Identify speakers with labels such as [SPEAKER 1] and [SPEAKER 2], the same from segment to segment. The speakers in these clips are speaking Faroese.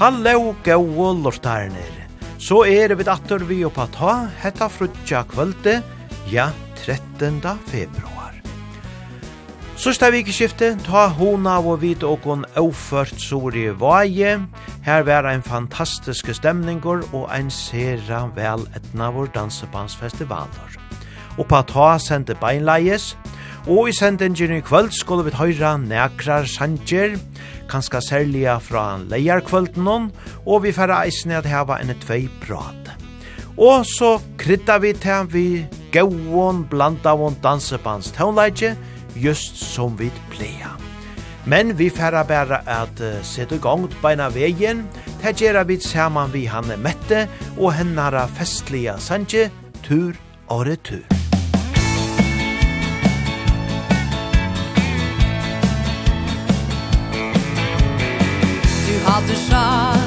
[SPEAKER 1] Hallo, gau lortarner. Så er vi datter vi oppa ta, hetta frutja kvölde, ja, 13. februar. Sørsta vikeskifte, ta hona og vite okon auført sori vaje. Her var ein fantastiske stemningur og ein sera vel etna vår dansebandsfestivaler. Oppa ta sendte beinleies, Og i sendingen i kvöld skulle vi høyra nekrar sanger, kanska særliga fra leierkvölden og vi færa eisne at heva enn tvei prat. Og så krydda vi til vi gauon blandavon dansebands taunleidje, just som vi pleia. Men vi færa bæra at uh, sette gongt beina vegin, til gjerra vi saman vi hanne mette og hennara festliga sanje, tur og retur.
[SPEAKER 2] hadde du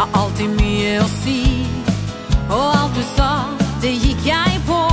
[SPEAKER 2] har alltid mye å si. Og alt du sa, det gikk jeg på.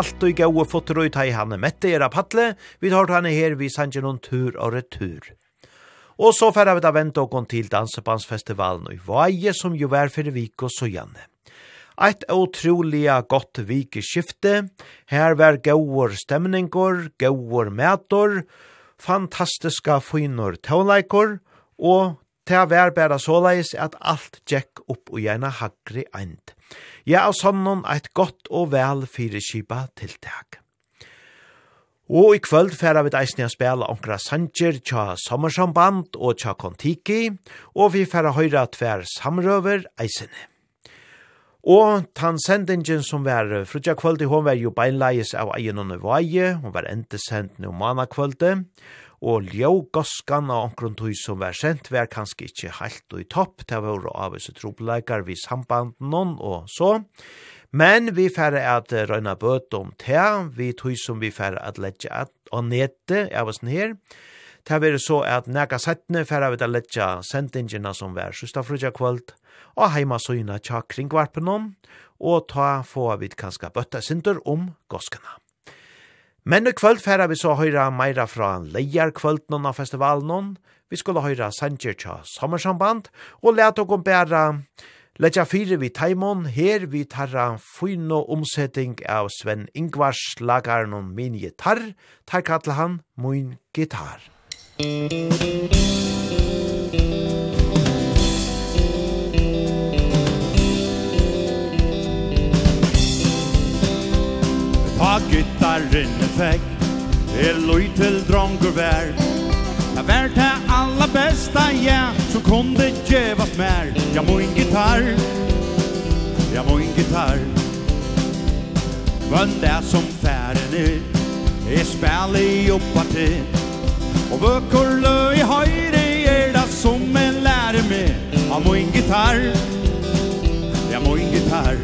[SPEAKER 2] alt og
[SPEAKER 1] gau fotter ut hei hann mette er av patle, vi tar han her vi sanje noen tur og retur. Og så færa vi da vente og til Dansebandsfestivalen i Vaje som jo var fyrir vik og søgjane. Eit utrolig gott vikeskifte, her var gauor stemningar, gauor metor, fantastiska fynor tåleikor, og det var bæra såleis at alt gikk opp og gjerne hagri eind. Ja, og sånn eit godt og vel fireskipa tiltak. Og i kvöld færa vi eisne a spela onkra sanger tja sommersamband og tja kontiki, og vi færa høyra tver samrøver eisene. Og tan sendingen som var frutja kvöldi, hon var jo beinleis av egen og nøyvaje, hon var endesend nu mana kvöldi, og ljågoskan av omkron tui som var sent var kanskje ikkje heilt og i topp, det var av oss trobeleikar vi samband noen og så. Men vi færre at røyna bøt om te, vi tui som vi færre at letja at og nete av oss her. Det var så at nega settene færre vi at letja sendingina som var sista frutja kvöld, og heima søyna tja kringvarpen om, og ta få vi kanskje bøtta sindur om goskana. Men i kvöld færa vi så høyra meira fra leier kvöldnån av festivalen. Vi skulle høyra Sanger tja sommersamband, og let og bæra letja fire vi taimon, her vi tarra fyno omsetting av Sven Ingvars lagaren om min gitar, tar kattel han min gitar.
[SPEAKER 3] Musik Ta gyttaren effekt Er loj til drongur vær. Jeg vær til alla bästa ja Som kunde djevas mer Jeg må en gitarr Jeg må en gitarr Men det som færen er Er spel i oppa til Og vøkker løy i høyre Er det som en lærer med. Jeg må en gitarr Jeg må en gitarr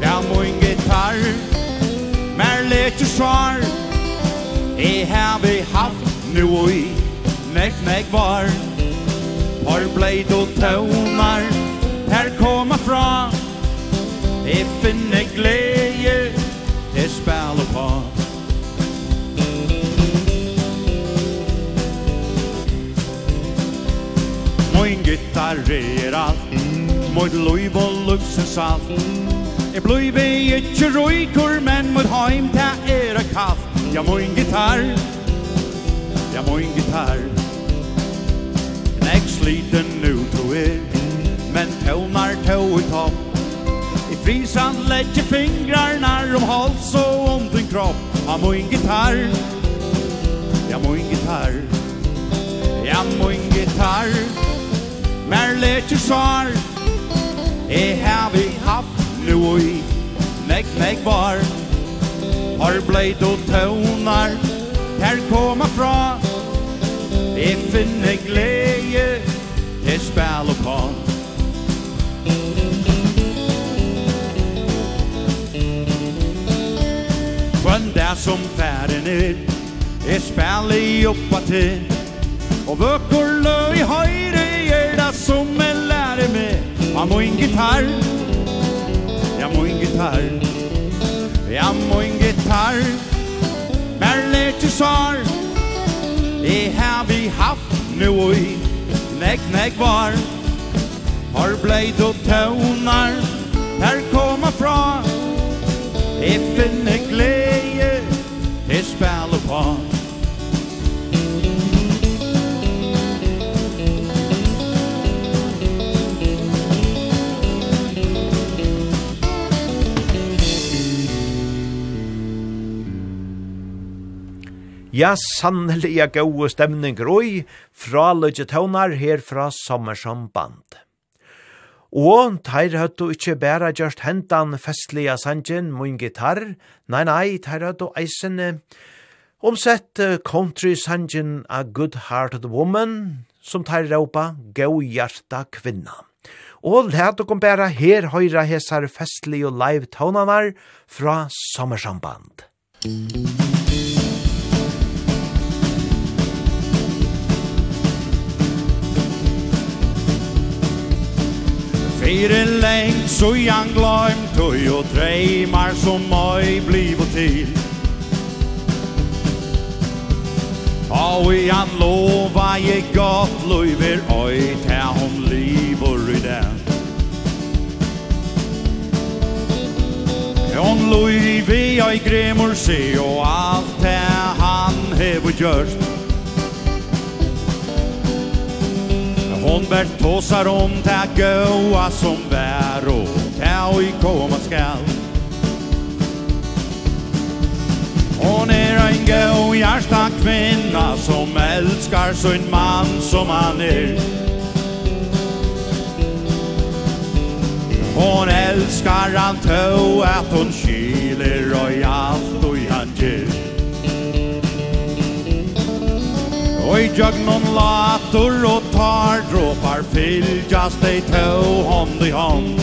[SPEAKER 3] Jeg må en gitarr mer till svar. I har vi haft nu och i Nek, nek var. Har bleid og tøvnar Her koma fra I finne glädje Det spiller på Moin gitarr er alt Moin loiv og lufsens alt Jeg blivi ikkje rujkur, men mot heim ta er a kaff. Jeg må en gitarr, jeg må en gitarr Knäck sliten nu, to er, men tånar tå i topp. I frisan lägger fingrarna om hals og om din kropp. Ja må en gitarr, jag må en gitarr Jag må en gitarr, mer letje svar. Jeg har vi haft nu ui Meg, meg var. Har bleid og tøvnar Her koma fra. Jeg finner glede Til spil og pan. Hvem der som færen er Jeg spil i oppa til. Og vøkker løy høyre Er det som en lærer med. Han må en gitarr Jag må en gitarr. Jag må en gitarr. Merle till svar Det här vi haft nu i Näck, näck var. Har blöjt och tonar Här komma fra. Iffinne glädje Det spelar på
[SPEAKER 1] Ja, sannelig er gode stemning roi, fra løgje tøvnar her fra sommersamband. Og teir høttu ikkje bæra gjørst hentan festliga sangen mun gitar, nei nei, teir høttu eisene omsett country sangen A Good Hearted Woman, som teir råpa Gau Hjarta Kvinna. Og let kom bæra her høyra hesar festlige live tøvnanar fra sommersamband.
[SPEAKER 3] Musikk Blir lengt så jag glömt och jag drömmar som mig blivit til. Og i han lova jeg godt løyver øy til om liv og rydde Hon løyver jeg gremmer se og alt til han hever gjørst Hon bär tåsar om ta goa som vär och ta i komma skall. Hon är en god hjärsta kvinna som älskar sin man som han är. Hon älskar han tå att hon kyler och allt. Oj jagnon latur og tar dropar fill just they toe on i hand.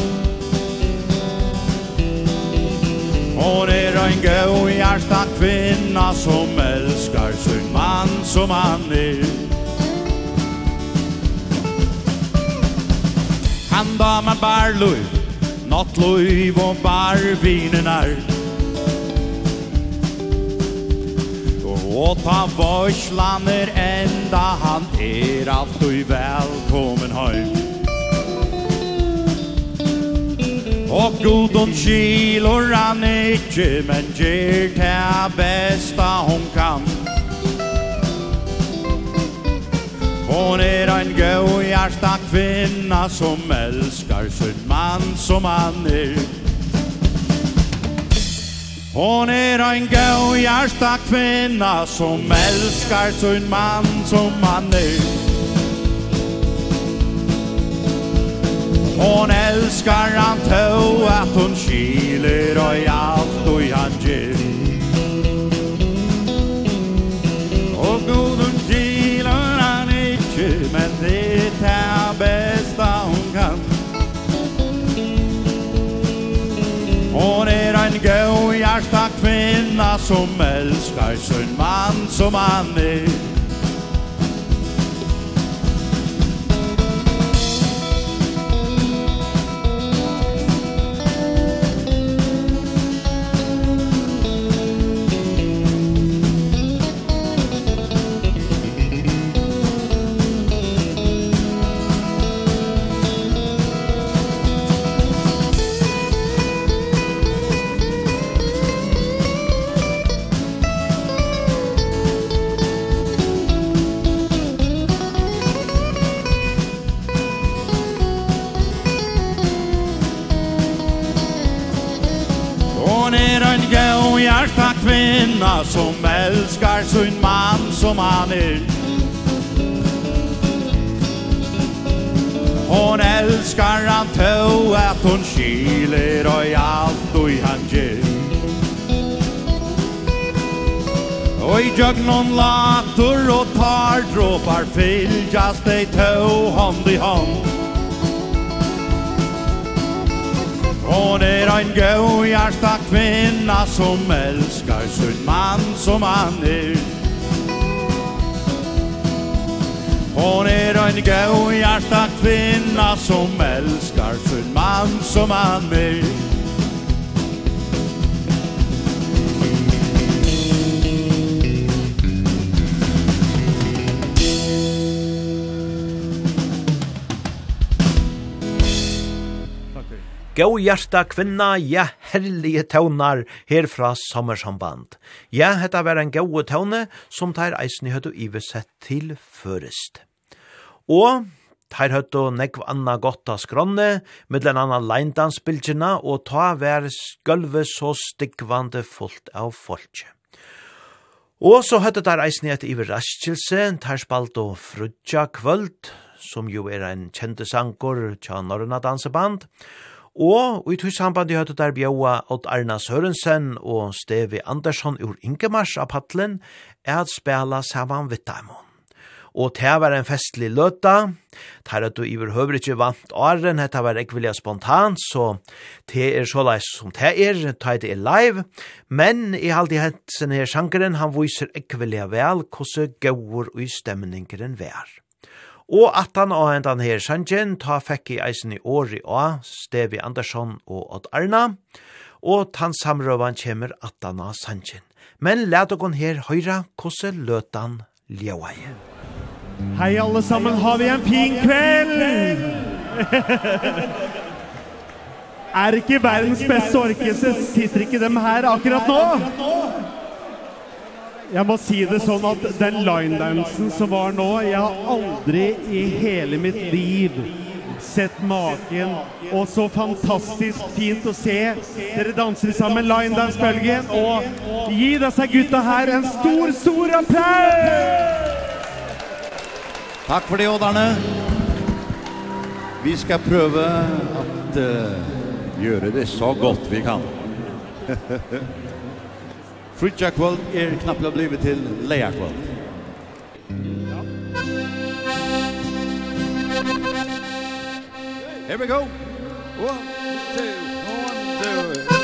[SPEAKER 3] Hon er ein en gå i ärsta kvinna som älskar sin man som han er Han damer bar luiv, natt luiv och bar vinen är. Og ta vörslaner enda han er alt og velkommen heim Og god og kilor han ikkje, men gjer det besta hon kan. Hon er ein gau hjarta kvinna som elskar sin mann som han er. Hon er ein gau hjärsta kvinna som älskar sin man som han er. Hon älskar han tå att hon kyler och i allt och i han ger. Och god hon kyler han inte men det er tabell gau hjärsta kvinna som älskar sin man som han er. kvinna som älskar sin man som han er. Hon älskar han tå att hon kyler och i allt och i han ger Og i jögnon latur og tar dråpar fyljas dig tå hånd i hand hon er en gåhjärsta kvinna som älskar sin man som han er. Hon er en gåhjärsta kvinna som älskar sin man som han er
[SPEAKER 1] Gå hjerta kvinna, ja herlige tøvnar herfra sommersamband. Ja, hetta var en gode tøvne som tar eisen i høttu ivesett til førest. Og teir høttu nekv anna gotta skronne, middelen anna leindansbildjena, og ta vær gulvet så stikkvande fullt av folkje. Og så høttu der eisen i et iverraskelse, teir spalt og frutja kvöld, som jo er en kjente sankor tja norrna danseband, og Og i tog sambandi høyde der bjaua Odd Arna Sørensen og Stevi Andersson ur Ingemars av Patlen er at spela saman vittamon. Og det var en festlig løta, der at du iver høver ikke vant åren, det var ikke vilja spontant, så det er så leis som det er, det er live, men i halde hetsen her sjankeren, han viser ikke vilja vel hvordan gauur og stemningeren vær. Og at han og hentan her sanjen, ta fekk i eisen i åri og Stevi Andersson og Odd Arna, og tan samrøvan kjemmer at han og sanjen. Men let okon her høyra kosse løtan ljøvei.
[SPEAKER 4] Hei alle sammen, har vi en fin kveld! er ikke verdens beste orkester, sitter ikke dem her akkurat nå? Jeg må si det sånn at den line-dansen som var nå, jeg har aldri i hele mitt liv sett maken. Og så fantastisk fint å se dere danser sammen line-dance-bølgen. Og gi disse gutta her en stor, stor applaus!
[SPEAKER 3] Takk for det, Åderne. Vi skal prøve at uh, gjøre det så godt vi kan. Fritja kvöld er knappt blivit til Leia kvöld. Here we go. One, two, one, two.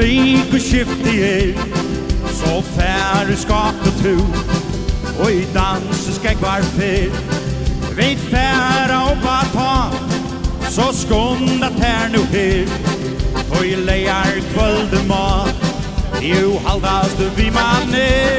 [SPEAKER 3] vikoskiftet er Så færre skapet tu. Og i danse skal jeg være fyr Vi færre og bare ta Så skunda tær nu her Og i leier kvölde mat Jo halvast du vi man er.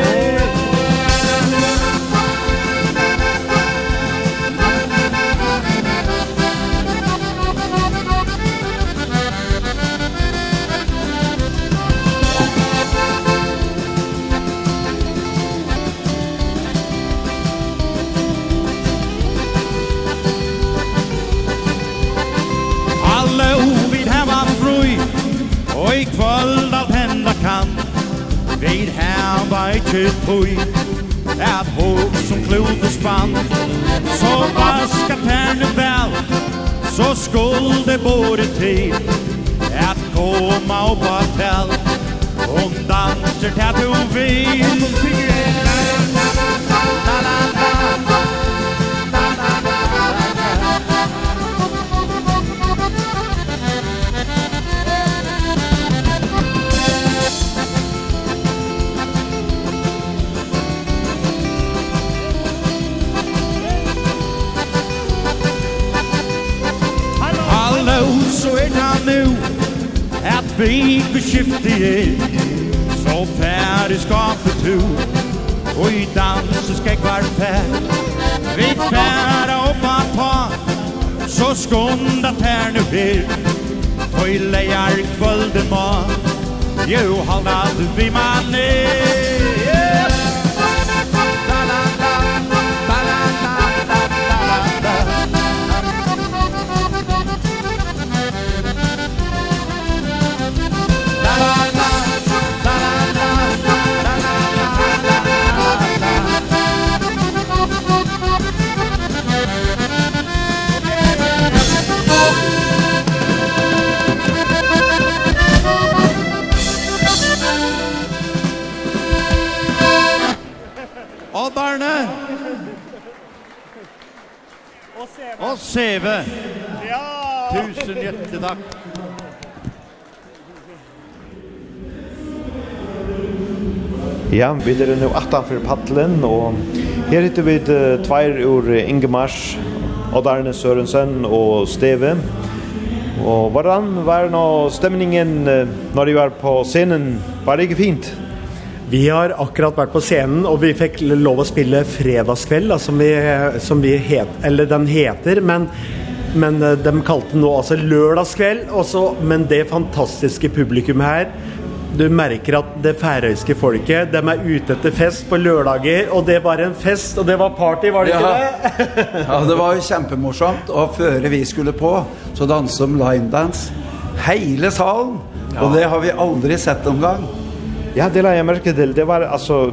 [SPEAKER 3] var ikke tøy Er et håb som klod og spann Så vaska terne vel Så skuld det både til At koma og batel tell Om danser til du vil La la la la regnar nu Att vi beskiftige Så färdig skapet du Och i dansen ska kvar färd Vi färda upp att ta Så skunda här nu blir Och i lejar kvölden mat Jo, halda vi man ner Seve. Ja! Tusen takk
[SPEAKER 5] Ja, vi er nå 18 for paddelen, og her hittar vi tveir ur Ingemars, Oddarne Sørensen og Steve. Og hvordan var nå stemningen når de var på scenen? Var det ikke fint?
[SPEAKER 6] Vi har akkurat vært på scenen, og vi fikk lov å spille fredagskveld, da, som, vi, som vi het, eller den heter, men men de kalte nå altså lørdagskveld, også, men det fantastiske publikum her, du merker at det færøyske folket, de er ute etter fest på lørdager, og det var en fest, og det var party, var det ja. ikke det?
[SPEAKER 7] ja, det var jo kjempemorsomt, og før vi skulle på, så danset om line dance, hele salen, ja. og det har vi aldri sett omgang.
[SPEAKER 5] Ja, det la jeg merke til. Det var alltså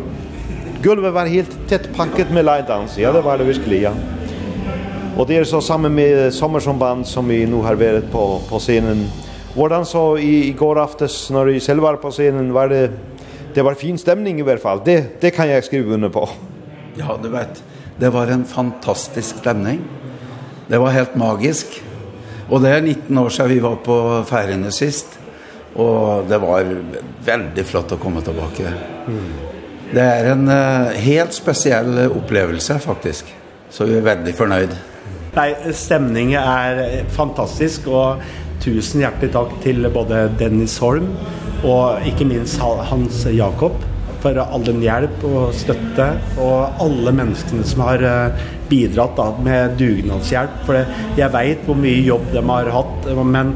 [SPEAKER 5] golvet var helt tätt packat med lightdowns. Ja, det var det virkelig, Ja. Och det är så samma med sommar som band som vi nu har varit på på scenen. Hvordan så i, i går aftes när vi själva var på scenen var det det var fin stämning i hvert fall. Det det kan jag skriva under på.
[SPEAKER 7] Ja, du vet. Det var en fantastisk stämning. Det var helt magisk. Och det är 19 år sedan vi var på feriene sist. Och det var väldigt flott att komma tillbaka. Mm. Det är en uh, helt speciell upplevelse faktiskt. Så vi är väldigt förnöjd.
[SPEAKER 6] Nej, stämningen är fantastisk och tusen hjärtligt tack till både Dennis Holm och inte minst Hans Jakob för all den hjälp och støtte och alla människorna som har bidratt da, med dugnadshjälp för jag vet hur mycket jobb de har haft men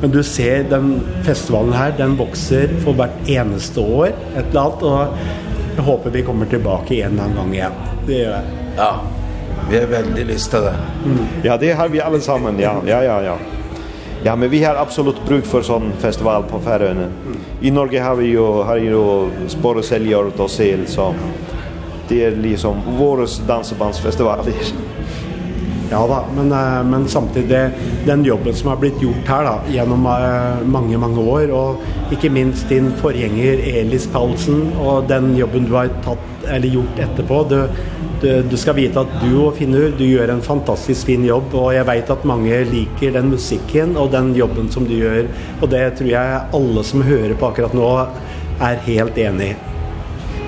[SPEAKER 6] Men du ser den festivalen her, den vokser for hvert eneste år, et eller annet, og jeg håper vi kommer tilbake en eller annen gang igjen. Det gjør jeg.
[SPEAKER 7] Ja, vi har veldig lyst til det. Mm.
[SPEAKER 5] Ja, det har vi alle sammen, ja, ja, ja, ja. Ja, men vi har absolut bruk för sån festival på Färöarna. Mm. I Norge har vi ju har ju spår och säljer och sel så det är liksom vårens dansbandsfestival.
[SPEAKER 6] Ja da, men, men samtidig den jobben som har blitt gjort her da, gjennom mange, mange år, og ikke minst din forgjenger Elis Paulsen, og den jobben du har tatt, eller gjort etterpå, du, du, du skal vite at du og Finnur, du gjør en fantastisk fin jobb, og jeg vet at mange liker den musikken og den jobben som du gjør, og det tror jeg alle som hører på akkurat nå er helt enig i.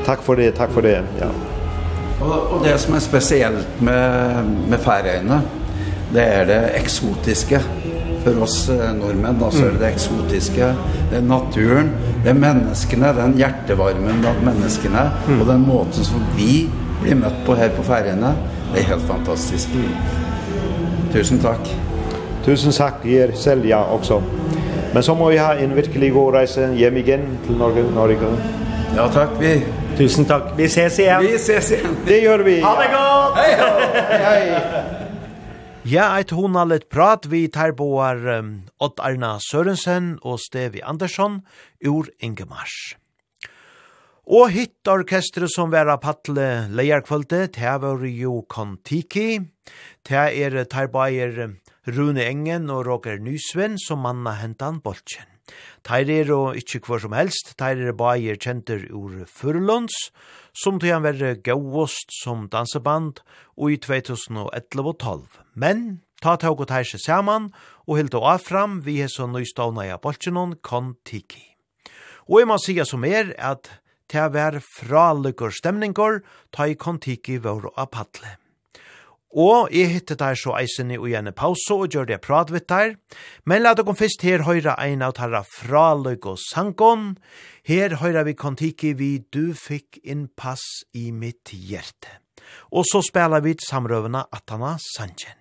[SPEAKER 1] Takk for det, takk for det, ja.
[SPEAKER 7] Och og det som är speciellt med med Färöarna det är det eksotiske för oss norrmän då så är det, det eksotiske, det er naturen, det er människorna, den hjertevarmen av människorna mm. och den måten som vi blir mött på här på Färöarna. Det är helt fantastiskt. Tusen tack.
[SPEAKER 1] Tusen tack er Selja också. Men så må vi ha en virkelig god reise hjem igjen til Norge. Norge.
[SPEAKER 7] Ja, takk. Vi
[SPEAKER 6] Tusen takk. Vi ses igjen.
[SPEAKER 7] Vi ses igjen.
[SPEAKER 1] Det gjør vi.
[SPEAKER 6] Ha det godt.
[SPEAKER 7] Hei, hei.
[SPEAKER 1] Ja, eit hon har litt prat vi tar boar um, Odd Arna Sørensen og Stevi Andersson ur Ingemars. Og hitt orkestret som var av patle leierkvöldet, det var jo Kontiki, det er tar boar Rune Engen og Roger Nysven som manna hentan boltjen. Teir er og ikkje kvar som helst, teir er baier kjenter ur Furlunds, som til han verre gauost som danseband og i 2011 og 12. Men, ta tåg og teir seg saman, og hilt og afram vi er så nøystavna i aboltjenon kon tiki. Og jeg må sige som er at det var fralukkor stemningar ta i kon tiki av apatle. Og jeg hittet der så eisen i ujenne pause og gjør det prat vidt der. Men la dere først her høyre en av tarra fra løyk og sankon. Her høyre vi kontiki vi du fikk inn pass i mitt hjerte. Og så spiller vi samrøvene Atana Sanchen.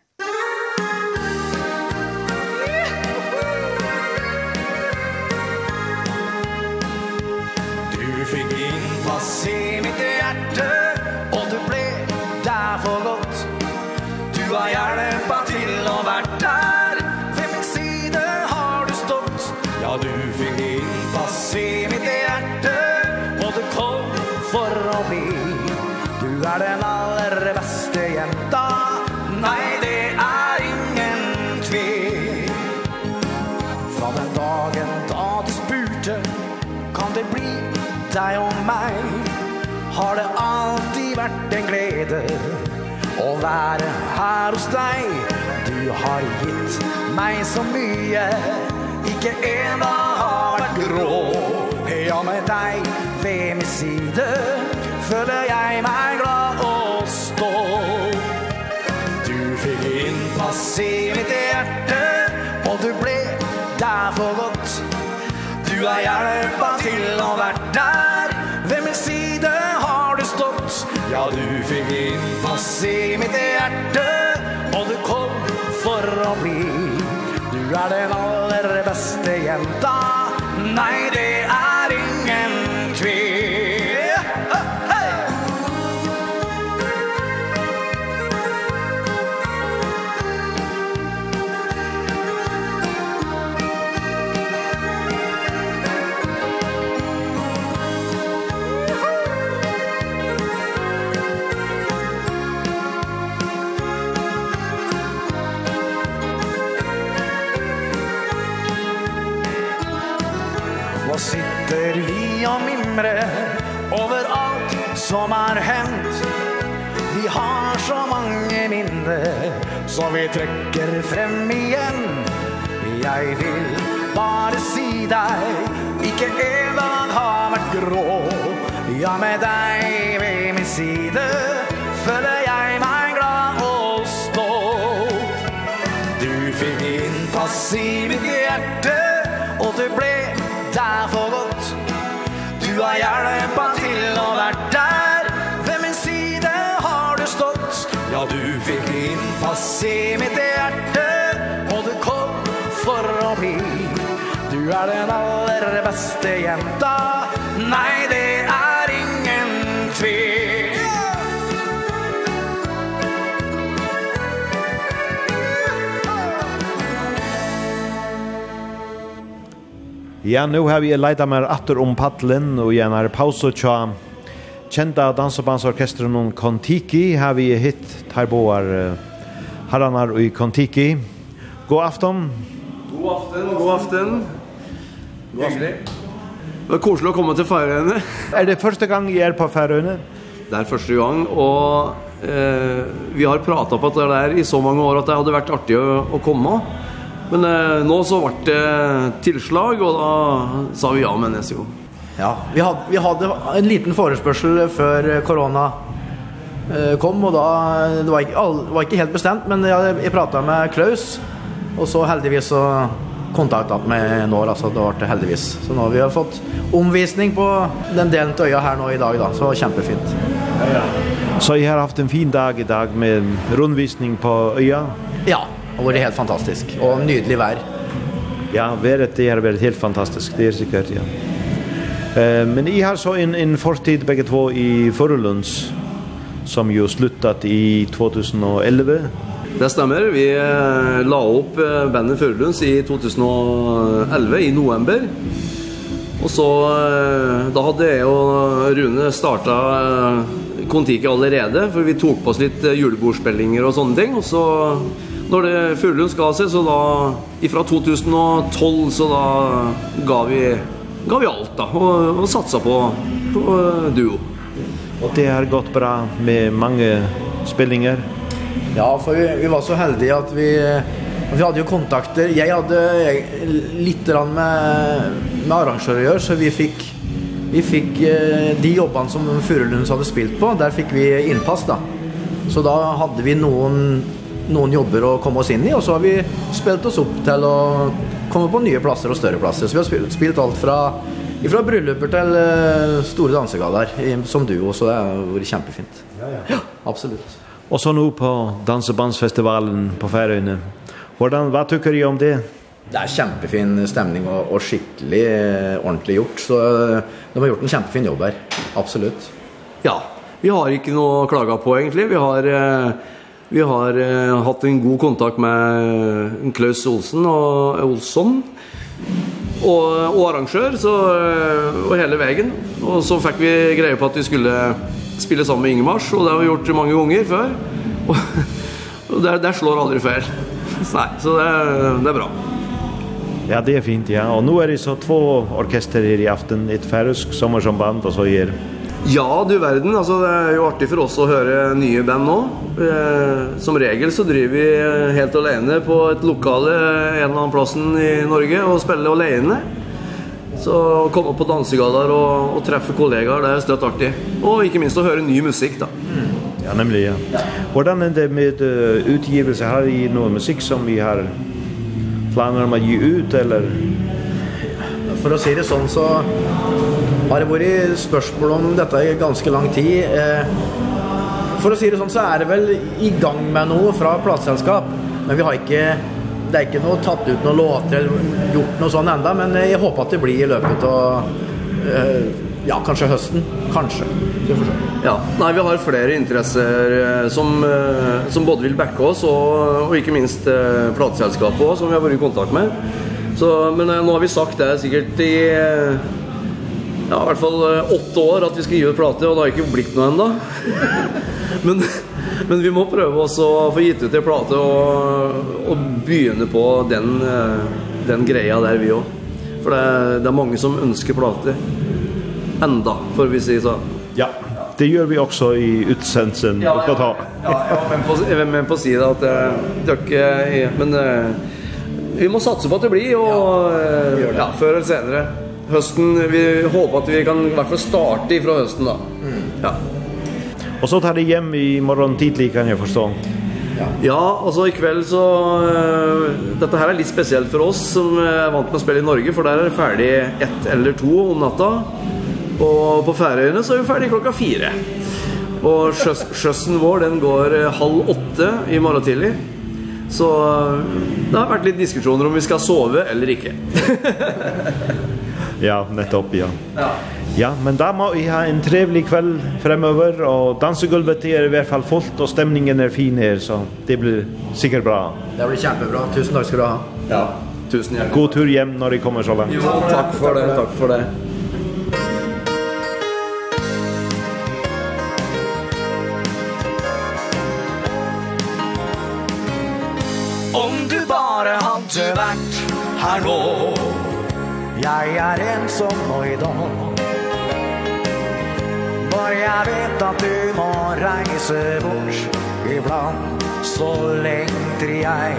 [SPEAKER 8] Du fikk inn pass i Du er den aller beste jenta. Nei, det er ingen tvil. Fra den dagen da du spurte Kan det bli deg og meg. Har det alltid vært en glede Å være her hos deg. Du har gitt meg så mye Ikke en dag har vært grå. Ja, med deg ved min side føler jeg meg glad og stolt. Du fikk innpass i mitt hjerte Og du ble der for godt. Du har hjelpa til å vært der. Ved min side har du stått. Ja, du fikk innpass i mitt hjerte Og du kom for å bli. Du er den aller beste jenta. Nei, det er bekymre over alt som har hendt. Vi har så mange minne som vi trekker frem igjen. Jeg vil bare si deg Ikke en dag har vært grå. Ja, med deg ved min side Følger Du har hjelpa til å vært der Ved min side har du stått. Ja, du fikk innpass i mitt hjerte Og du kom for å bli. Du er den aller beste jenta Nei, det
[SPEAKER 1] Ja, nu har vi leita mer atter om paddelen og igjen er pause tja kjenta dansebandsorkestren om Kontiki har vi hitt tarboar uh, herranar i Kontiki. God afton.
[SPEAKER 9] God afton. God afton. God afton. Det er koselig å komme til Færøyene.
[SPEAKER 1] er det første gang jeg er på Færøyene?
[SPEAKER 9] Det er første gang, og eh, vi har pratet på det der i så mange år at det hadde vært artig å, å komme. Men eh, nå så vart det tilslag och då sa vi ja med nästa.
[SPEAKER 8] Ja, vi hadde vi hade en liten förespörsel för corona eh kom och då det var inte all, var inte helt bestämt men jag jeg pratade med Klaus och så heldigvis så kontaktat med Når, alltså det vart det heldigvis. Så nu har vi fått omvisning på den delen til øya her här nu idag då så jättefint. Ja.
[SPEAKER 5] Så jeg har haft en fin dag idag med rundvisning på öja.
[SPEAKER 8] Ja, har varit helt fantastisk och nydelig vär.
[SPEAKER 5] Ja, vädret det har varit helt fantastiskt. Det är säkert ja. Eh men i har så en en fortid bägge två i Förulunds som ju slutat i 2011.
[SPEAKER 9] Det stämmer. Vi la upp bandet Förulunds i 2011 i november. Och så då hade jag och Rune startat Kontiki allerede, för vi tog på oss lite julebordspelningar och sånne ting, och så Når det Furulund skal seg, så da, ifra 2012, så da ga vi, ga vi alt da, og, og satsa på, på duo.
[SPEAKER 5] Og det har gått bra med mange spillinger?
[SPEAKER 8] Ja, for vi, vi var så heldige at vi, vi hadde jo kontakter. Jeg hadde litt med, med arrangører å gjøre, så vi fikk, vi fikk de jobbene som Furulunds hadde spilt på, der fikk vi innpass da. Så da hadde vi noen noen jobber å komme oss inn i, og så har vi spilt oss opp til å komme på nye plasser og større plasser. Så vi har spilt, spilt alt fra, fra brylluper til store dansegaller som duo, så det har vært kjempefint. Ja, ja. ja, absolutt.
[SPEAKER 5] Og så nå på Dansebandsfestivalen på Færøyene. Hvordan, hva tykker du om det?
[SPEAKER 8] Det er kjempefin stemning og, og skikkelig ordentlig gjort. Så de har gjort en kjempefin jobb her. Absolutt.
[SPEAKER 9] Ja, vi har ikke noe klaga på egentlig. Vi har... Eh Vi har uh, hatt en god kontakt med Klaus Olsen og Olsson og, og arrangør så, og hele veien. Og så fikk vi greie på at vi skulle spille sammen med Ingemars, og det har vi gjort mange ganger før. Og, og det, det slår aldri feil. Nei, så det, det er bra.
[SPEAKER 5] Ja, det är fint, ja. Och nu är det så två orkester her i aften. Ett færøsk sommarsamband og så är
[SPEAKER 9] Ja, du verden, altså det er jo artig for oss å høre nye band nå. Eh, som regel så driver vi helt alene på et lokale en eller annen plassen i Norge og spiller alene. Så å komme på dansegaller og, og treffe kollegaer, det er støtt artig. Og ikke minst å høre ny musikk da. Mm.
[SPEAKER 5] Ja, nemlig, ja. Hvordan er det med uh, utgivelse? Har vi noe musikk som vi har planer om å gi ut, eller?
[SPEAKER 8] For å si det sånn så har det vært spørsmål om dette i ganske lang tid. For å si det sånn, så er det vel i gang med noe fra plateselskap, men vi har ikke det er ikke noe tatt ut noen låter eller gjort noe sånn enda, men jeg håper at det blir i løpet av ja, kanskje høsten, kanskje. Det får se.
[SPEAKER 9] Ja, nei, vi har flere interesser som, som både vil backe oss og, og ikke minst plateselskapet også, som vi har vært i kontakt med. Så, men nå har vi sagt det sikkert i Ja, i hvert fall åtte år at vi skriver plate, og det har ikke blitt noe enda. men, men vi må prøve også å få gitt ut en plate og, og begynne på den, den greia der vi også. For det, det er mange som ønsker plate Enda, for vi sier så.
[SPEAKER 5] Ja, det gjør vi også i utsendelsen.
[SPEAKER 9] Ja, ja, ja, ja, ja, men på, men på siden at det er ikke... Men vi må satse på at det blir, og ja, før eller senere høsten, vi håper at vi kan i hvert fall starte fra høsten da. Mm. Ja.
[SPEAKER 5] Og så tar det hjem i morgen tidlig, kan jeg forstå.
[SPEAKER 9] Ja. ja, altså i kveld så uh, Dette her er litt spesielt for oss som er vant med å spille i Norge, for der er det ferdig ett eller to om natta. Og på Færøyene så er vi ferdig klokka fire. Og sjøs, sjøssen vår den går halv åtte i morgen tidlig. Så det har vært litt diskusjoner om vi skal sove eller ikke.
[SPEAKER 5] Ja, nettopp, ja. Ja. Ja, men da må vi ha en trevlig kveld fremover, og dansegulvet er i hvert fall fullt, og stemningen er fin her, så det blir sikkert bra.
[SPEAKER 8] Det blir kjempebra. Tusen takk skal du ha.
[SPEAKER 9] Ja, tusen hjertelig.
[SPEAKER 5] God tur hjem når de kommer så langt.
[SPEAKER 9] Jo, takk for det, takk for det.
[SPEAKER 10] Om du bare hadde vært her nå Jag är nå i dag Bara jeg vet att du må reise bort Ibland så lengter jeg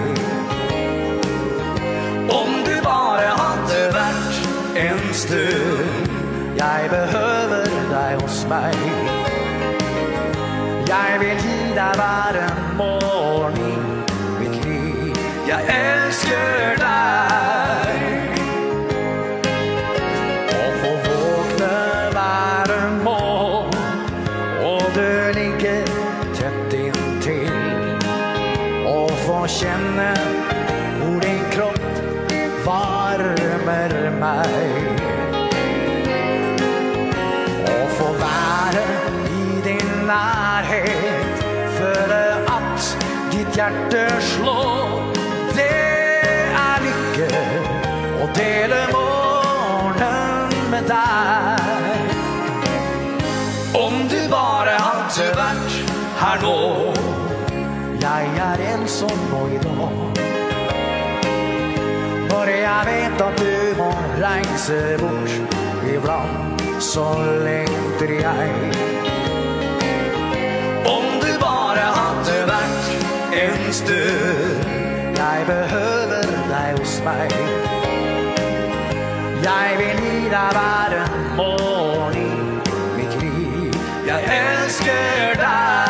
[SPEAKER 10] Om du bare hadde vært en stund
[SPEAKER 8] Jeg behøver deg hos meg Jeg vil gi deg hver en morgen Mitt liv, jeg elsker deg mitt hjerte slå Det er lykke å dele morgenen med deg. Om du bare hadde vært her nå Jeg er ensom nå i dag For jeg vet at du må reise bort ibland Så lengter jeg. Om eneste Jeg behøver deg hos meg. Jeg vil gi deg hver en morgen i Mitt liv. Jeg elsker deg.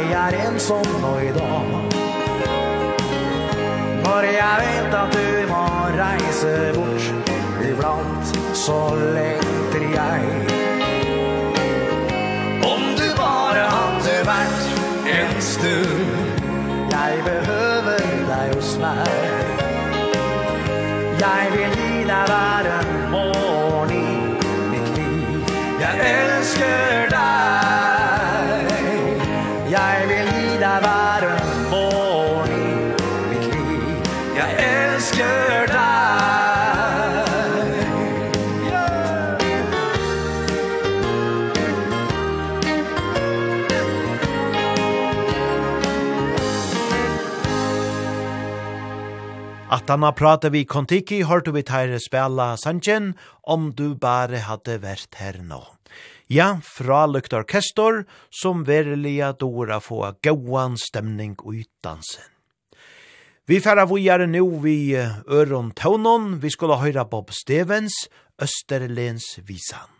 [SPEAKER 8] jag är nå i dag For jeg vet at du må reise bort. Iblant så lengter jeg Om du bare hadde vært en stund Jeg behøver deg hos meg Jeg vil gi deg hver en morgen i mitt liv. Jeg elsker
[SPEAKER 11] Tanna prata vi kontiki, hørte vi teire spela sanjen, om du bare hadde vært her nå. Ja, fra lykt orkestor, som verilige dora få gauan stemning ut dansen. Vi færa vujare nu vi Øron Taunon, vi skulle høyra Bob Stevens, Østerlens visan.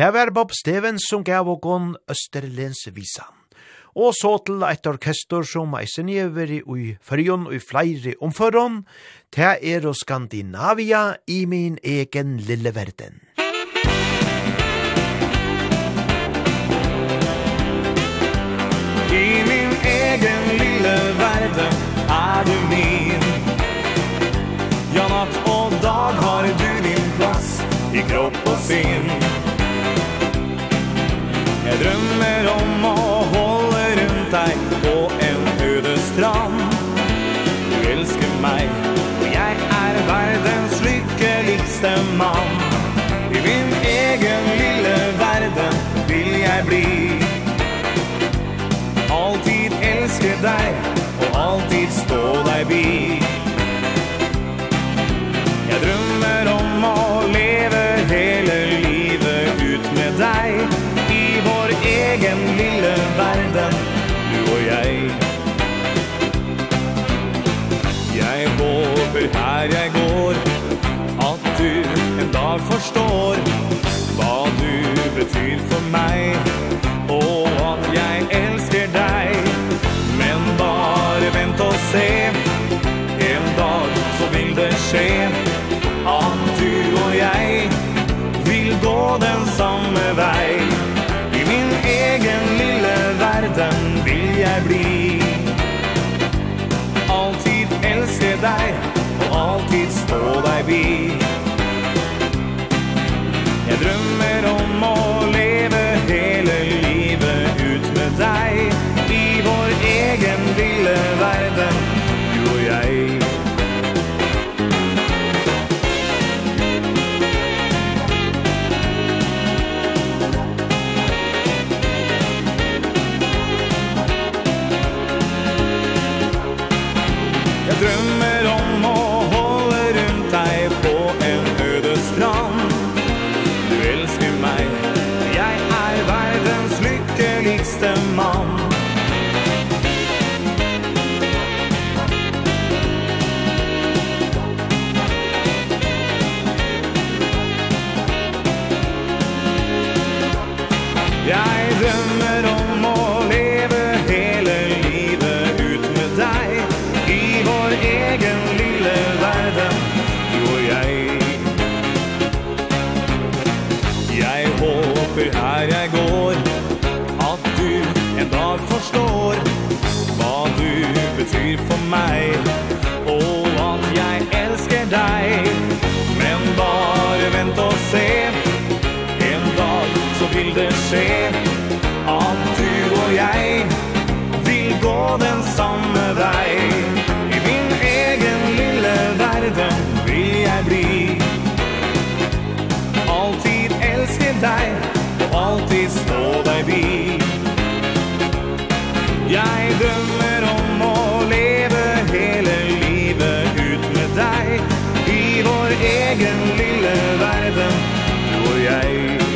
[SPEAKER 12] Det var
[SPEAKER 1] Bob Stevens som gav og gon Østerlens visan. Og så til eit orkester som eisen i ui fyrjon og i flere omføron, det er og Skandinavia i min egen lille verden.
[SPEAKER 13] I min egen lille verden er du min Ja, natt og dag har du din plass i kropp og sinn Drømmer om å holde rundt deg På en øde strand. Du elsker meg Og jeg er verdens lykkeligste mann. I min egen lille verden Vil jeg bli. Altid elske deg Og altid stå deg vid. der jeg går At du en dag forstår Hva du betyr for meg Og at jeg elsker deg Men bare vent og se En dag så vil det skje At du og jeg Vil gå den samme vei I min egen lille verden vil jeg bli. Altid elske deg alltid stå deg bi Jeg drømmer om å leve hele livet ut med deg. I vår egen lille verden, du og jeg. vil det skje At du og jeg Vil gå den samme vei I min egen lille verden Vil jeg bli. Alltid elske deg Og alltid stå deg bi Jeg drømmer om å leve Hele livet ut med deg I vår egen lille verden Du og jeg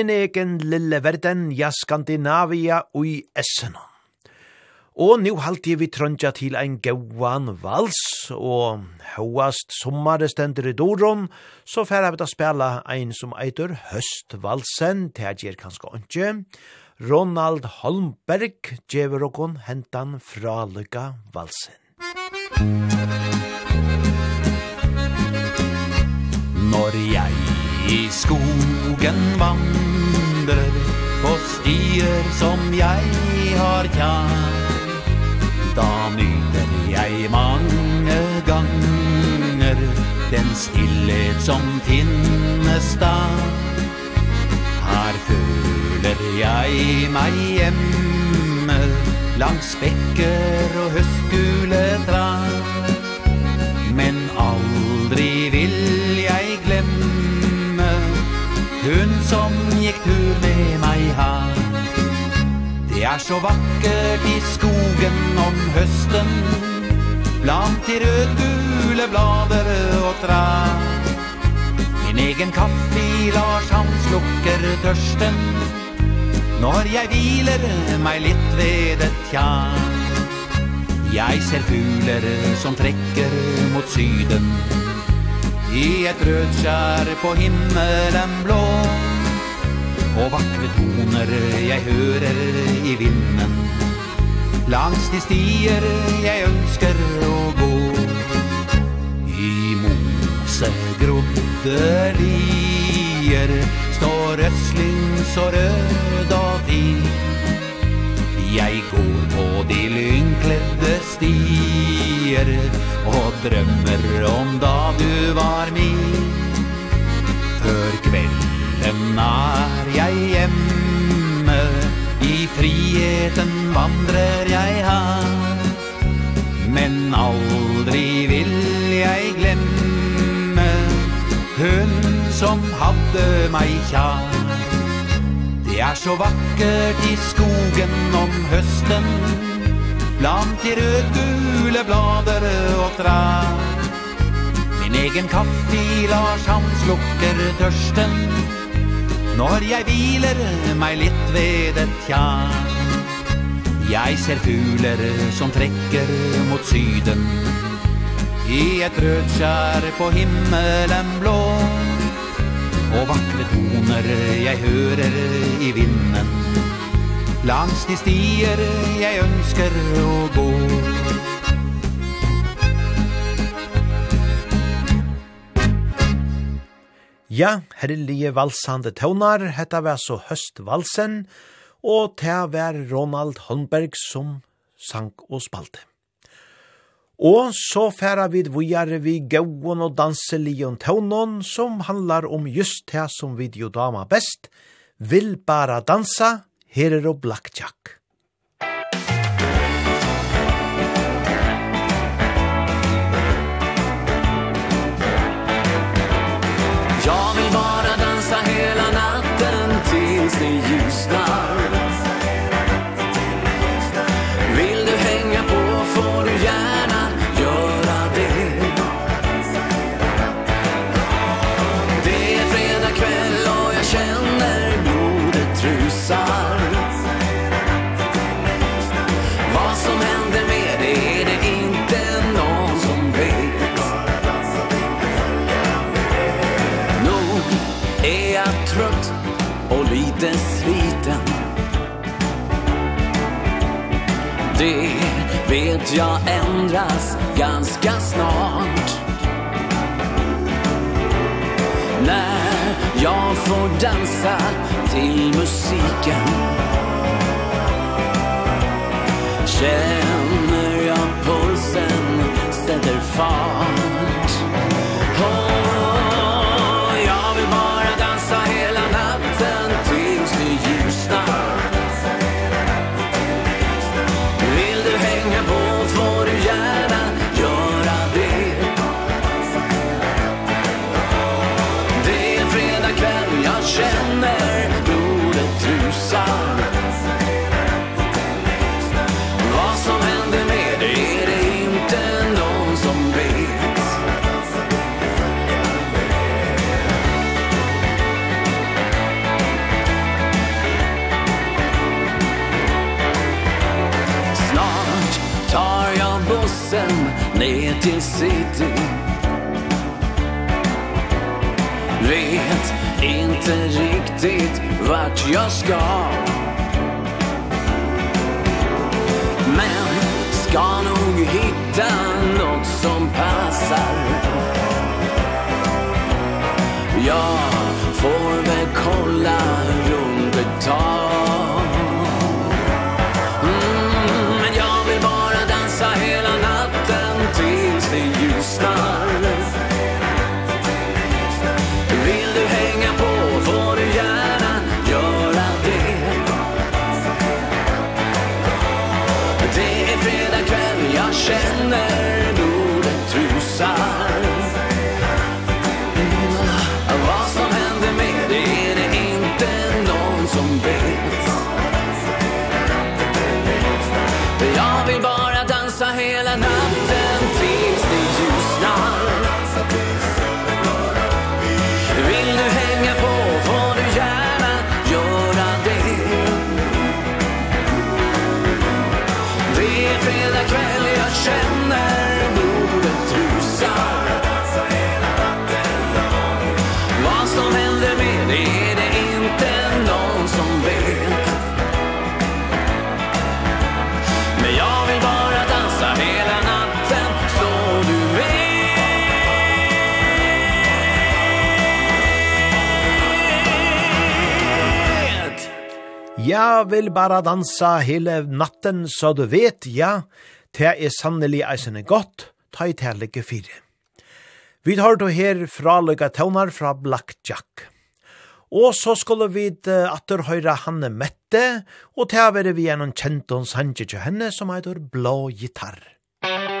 [SPEAKER 1] min egen lille verden, ja Skandinavia ui Essenon. Og nu halti vi trøndja til ein gauan vals, og hauast sommare stendur i doron, så færa vi da spela ein som eitur høstvalsen, til jeg gjer kanskje ikke. Ronald Holmberg gjever okon hentan fra lykka valsen.
[SPEAKER 14] Når jeg I skogen vandrer På stier som jeg har kjær Da nyter jeg mange ganger Den stillhet som finnes da Her føler jeg meg hjemme Langs bekker og høstgule trær Men Hun som gikk tur med meg her. Det er så vakkert i skogen om høsten. Blant de rød-gule blader og trær. Min egen kaffe Lars han slukker tørsten. Når jeg hviler meg litt ved et tjern. Jeg ser fugler som trekker mot syden. I ett röd kär på himmelen blå. Og vakre toner jeg hører i vinden. Langs de stier jeg ønsker å gå. I mose grodde lier Står rødsling så rød og Jeg går på de lynkledde stier Og drømmer om da du var min. Før kvelden er jeg hjemme I friheten vandrer jeg her. Men aldri vil jeg glemme Hun som hadde meg kjær. Det er så vakkert i skogen om hösten Bland de rødgule blader och trær Min egen kaffe, Lars, han slukker tørsten. Når jeg hviler meg litt ved et kjær Jeg ser fugler som trekker mot syden. I et rødskjær på himmelen blå og vakre toner jeg hører i vinden Langs de stier jeg ønsker å gå
[SPEAKER 1] Ja, herlige valsande tøvnar, hetta var så høstvalsen, og ta var Ronald Holmberg som sank og spalte. Og så færa vid vujare vi gauon og danselion taunon som handlar om just det som videodama dama best, vil bara dansa, her er og blackjack.
[SPEAKER 15] Jag vill bara dansa hela natten tills det ljusnar vet jag ändras ganska snart. När jag får dansa till musiken Känner jag pulsen sätter fart. inte riktigt vart jag ska. Men ska nog hitta något som passar. Jag får väl kolla runt ett tag.
[SPEAKER 1] Jeg vil bare dansa hele natten, så du vet, ja, det er sannelig eisende godt, ta i tærlige fire. Vi tar då her fra løyga tøvnar fra Black Jack. Og så skulle vi atter høyre Hanne Mette, og til å være vi gjennom kjentons hanskje til henne som heter Blå Gitarr.
[SPEAKER 2] Blå Gitarr.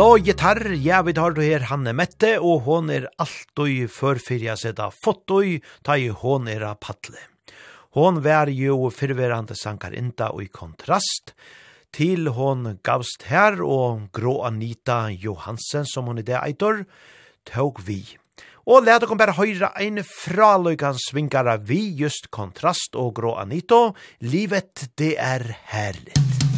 [SPEAKER 2] blå gitarr,
[SPEAKER 1] ja, vi tar du her Hanne Mette, og hon er alt alltid førfyrja sida fottoi, ta i hon er a paddle. Hon vær jo fyrverande sankar inda og i kontrast, til hon gavst her, og grå Anita Johansen, som hon i det eitor, tåg vi.
[SPEAKER 2] Og let dere bare høyre en fraløykan svingare vi, just kontrast og grå Anito, livet det er herligt.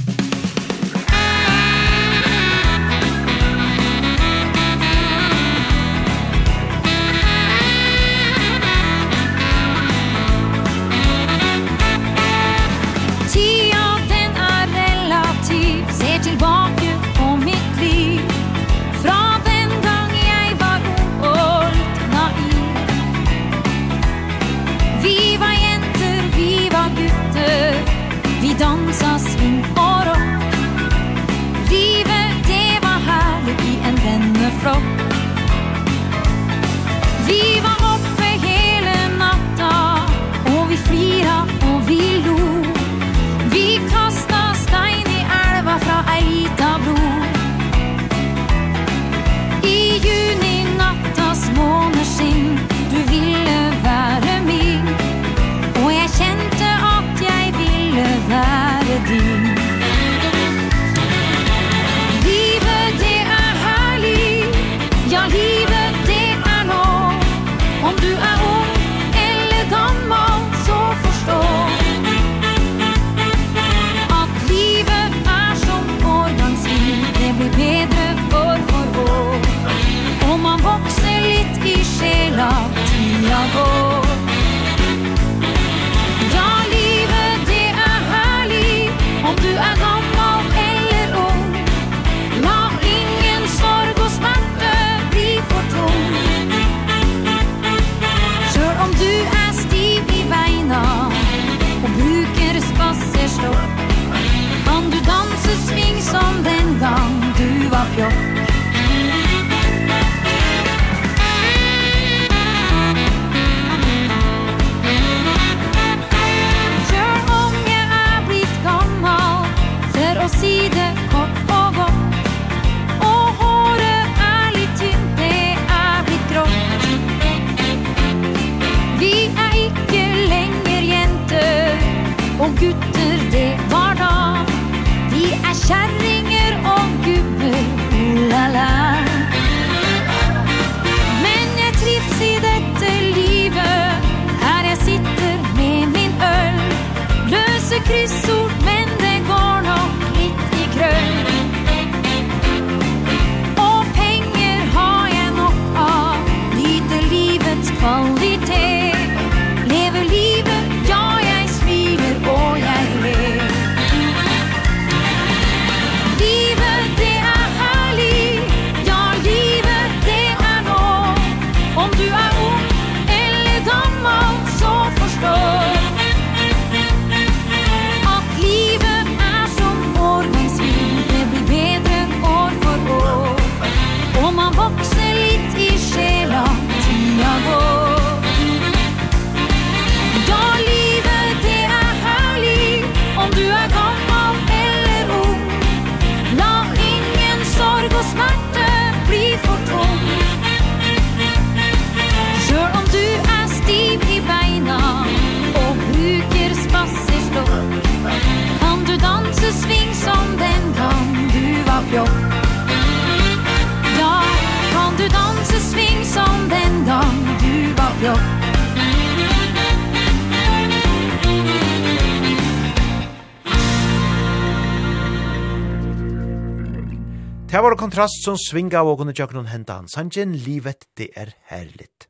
[SPEAKER 1] som
[SPEAKER 2] svinga og kunne tjøkken han sannsyn livet det er herligt.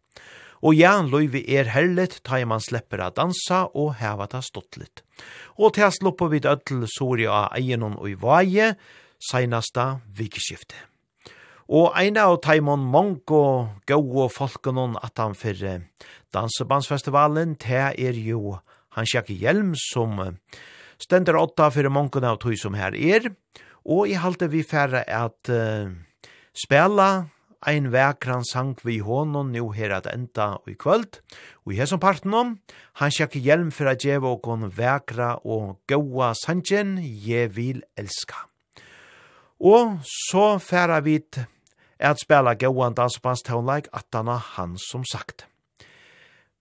[SPEAKER 2] Og ja, løyvi er herligt, ta i man slepper a dansa og heva ta stått litt. Og til slopper vi dødl sori av eienon og i vaje, seinasta vikskifte. Og eina av taimon mong og gau og at han fyrre dansebandsfestivalen, te er jo Hans Jakke Hjelm som stender åtta fyrir mongkona av tui som her er, og Og i halte vi færre at uh, spela ein vekran sang vi honom nu her at enda og i kvöld. Og i hesson parten om, han sjakk hjelm for at djeva og kon vekra og gaua sangen, je vil elska. Og så færa vi at spela gauan dansbans taunleik atana han som sagt.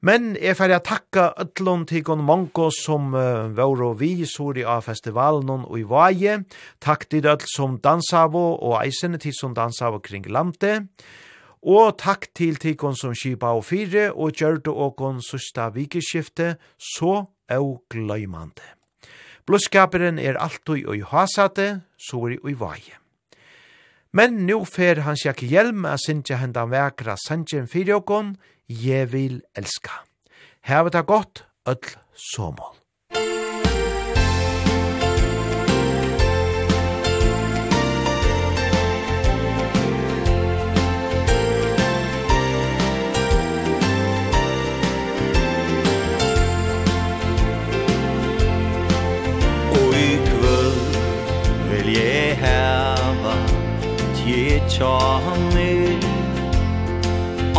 [SPEAKER 2] Men jeg færre å takke ødlån til Gon Mongo som uh, var og vi sår i A-festivalen og i Vaje. Takk til ødl som dansavo og eisene til som dansavo kring landet.
[SPEAKER 1] Og takk til Tikon som kipa og fire og gjørte åkon søsta vikeskifte så og gløymande. Blåskaperen er alltid og i hasate, så er i vaje. Men nu fer hans jakke hjelm a sindja hendan vekra sanjen fire åkon, jeg vil elska. Her det godt,
[SPEAKER 16] ødel såmål. vil jeg hava tje tjane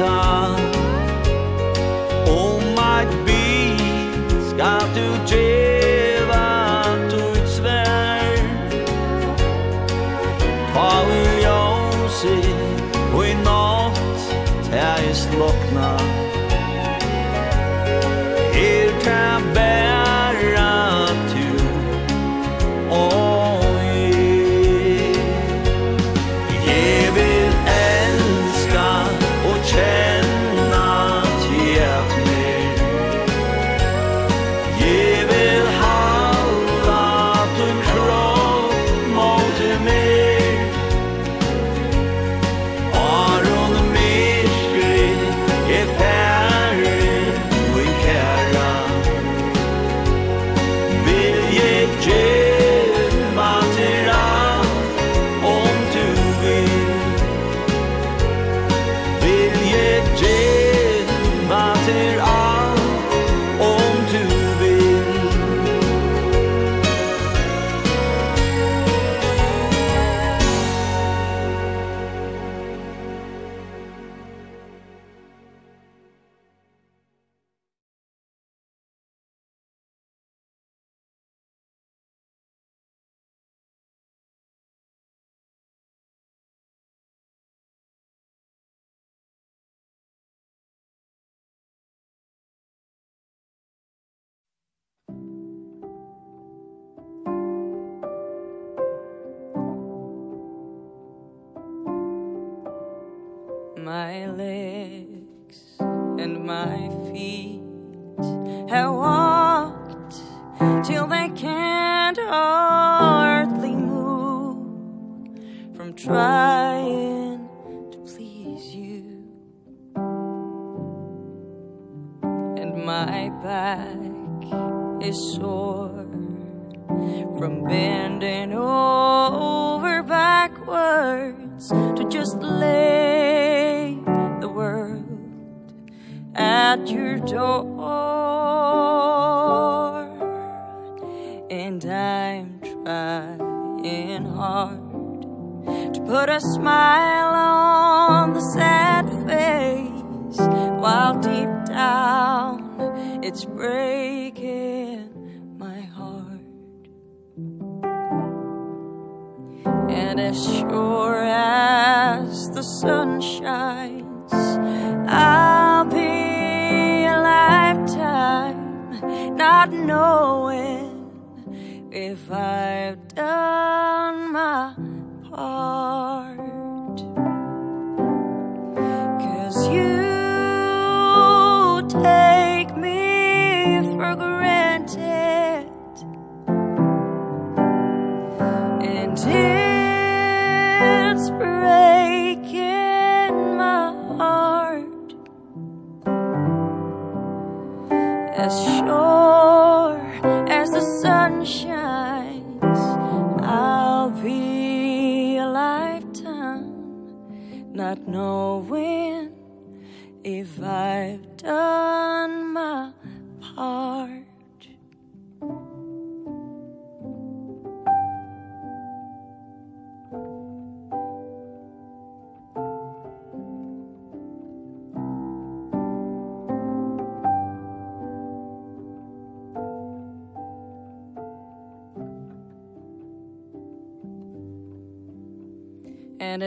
[SPEAKER 17] time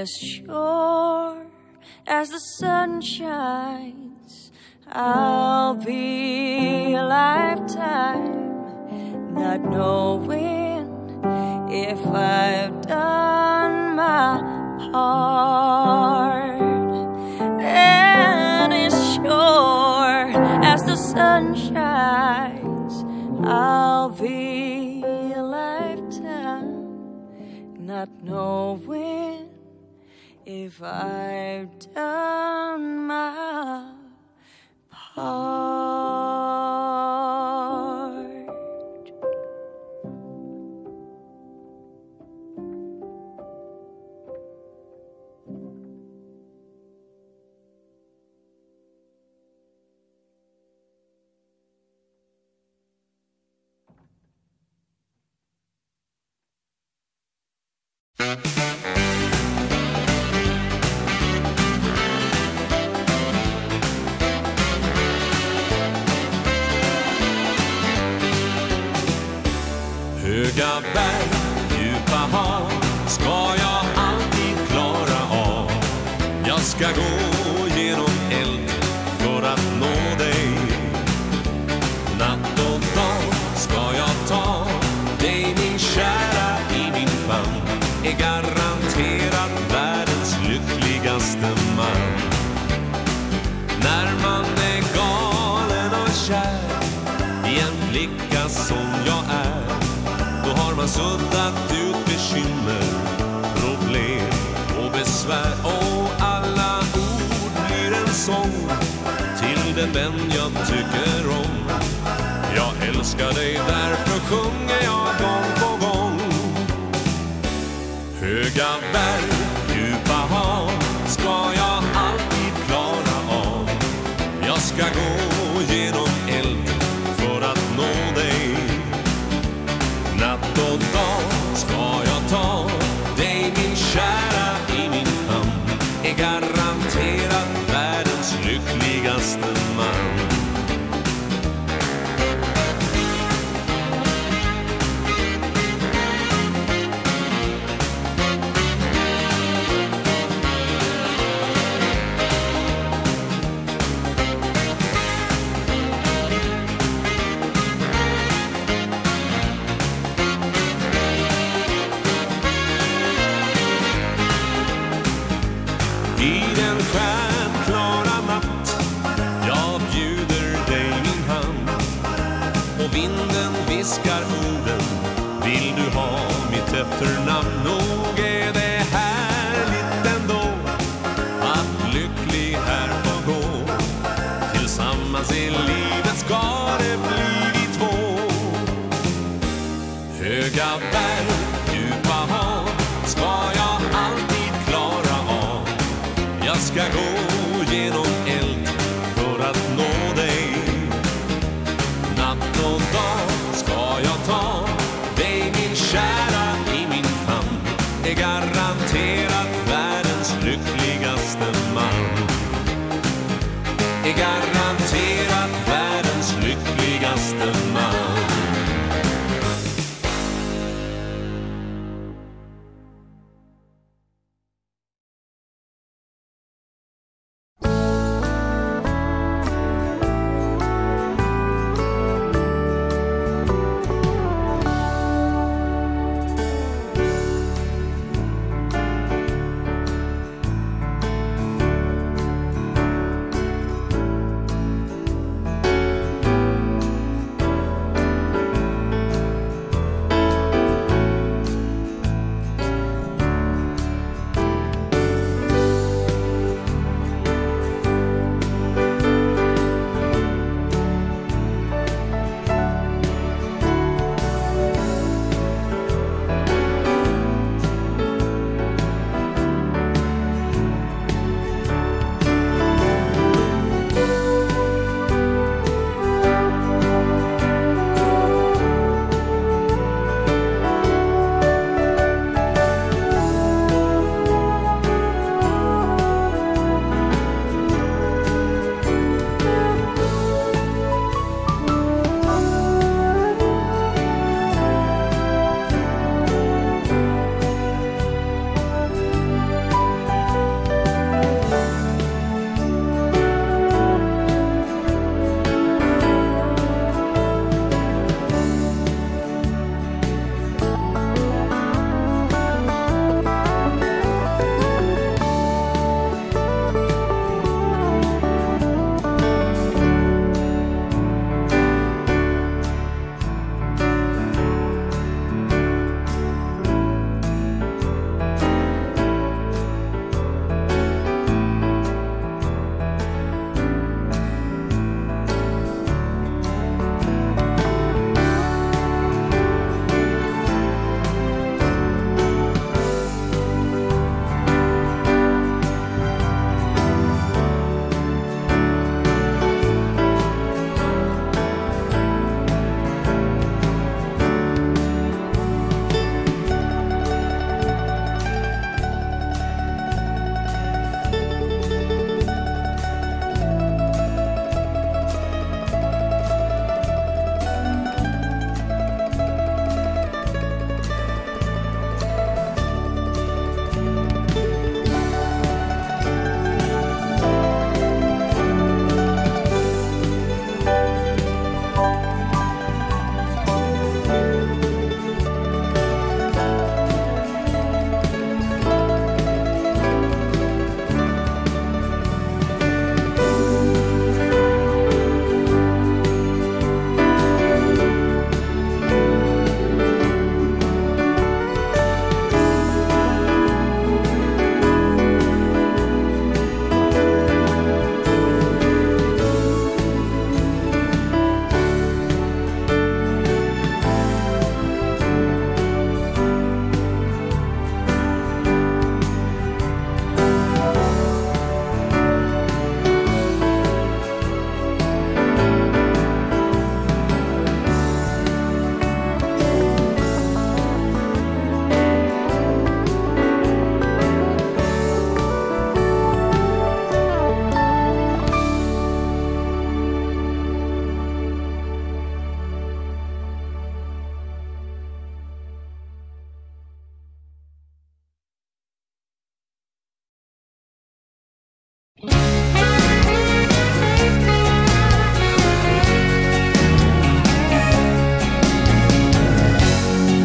[SPEAKER 17] farthest shore As the sun shines I'll be a lifetime Not knowing If I've done my part. And it's sure As the sun shines I'll be a lifetime Not knowing if I've done my part Thank you.
[SPEAKER 18] Höga berg, djupa hav Ska jag alltid klara av. Jag ska gå suddat ut bekymmer, problem och besvär. Och alla ord blir en sång till den vän jag tycker om. Jag älskar dig, därför sjunger jag gång på gång. Höga berg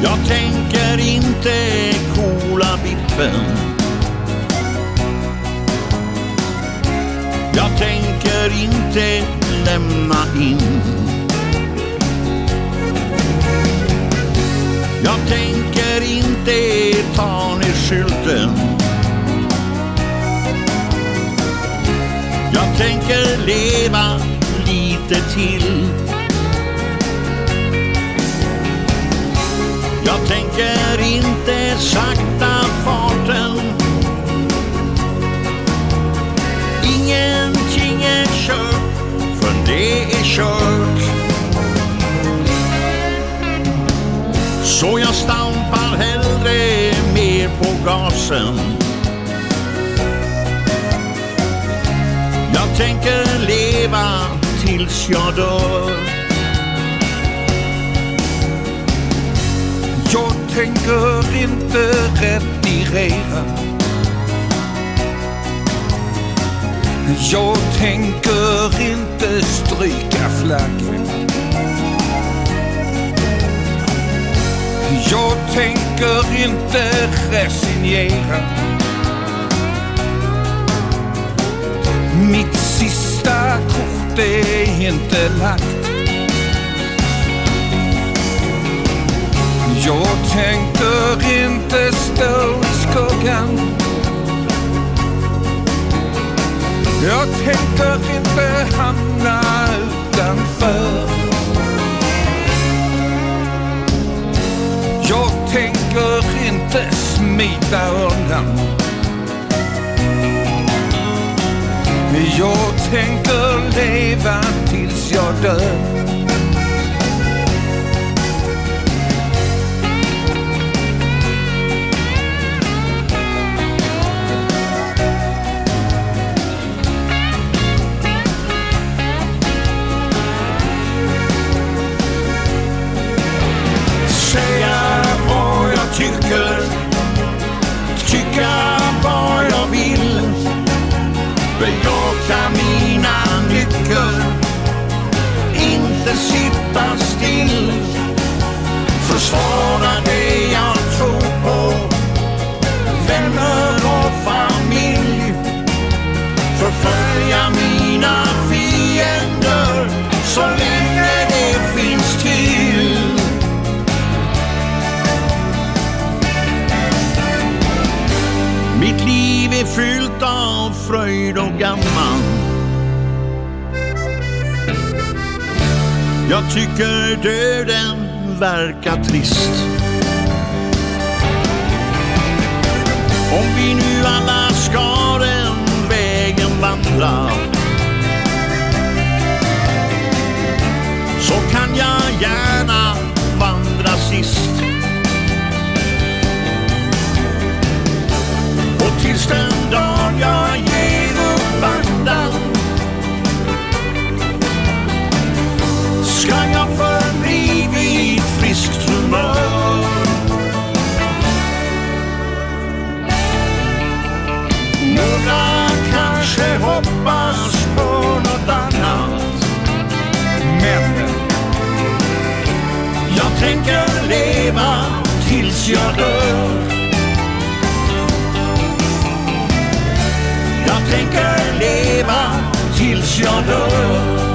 [SPEAKER 18] Jag tänker inte coola vippen. Jag
[SPEAKER 19] tänker inte lämna in. Jag tänker inte ta ner skylten. Jag tänker leva lite till. Jag tänker inte sakta farten. Ingenting är kört För det är kört. Så jag stampar hellre mer på gasen. Jag tänker leva tills jag dör. tänker inte retirera Jag tänker inte stryka flaggen Jag tänker inte resignera. Mitt sista kort är inte lagt. Jag tänkte inte stå i skuggan Jag tänkte inte hamna utanför. Jag tänker inte smita undan. Jag tänker leva tills jag dör. vill Försvara det jag tror på. Vänner och familj. Förfölja mina fiender Så länge det finns till. Mitt liv är fyllt av fröjd och gammal Jag tycker döden verkar trist. Om vi nu alla ska den vägen vandra Så kan jag gärna vandra sist. it's your girl Jag tänker leva tills jag dör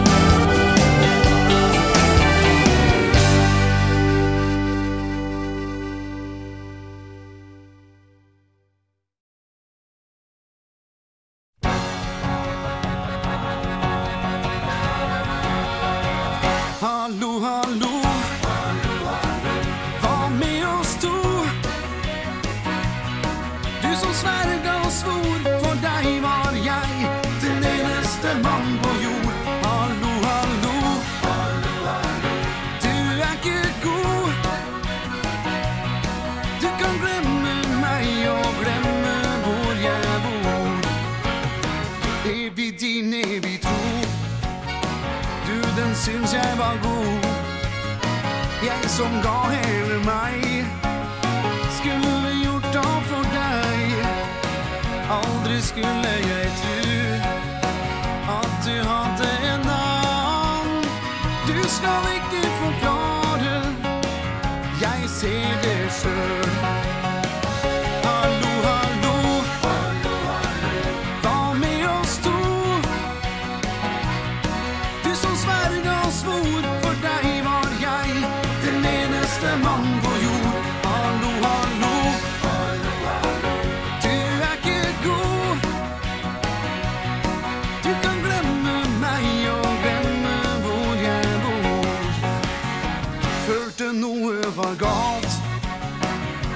[SPEAKER 20] var galt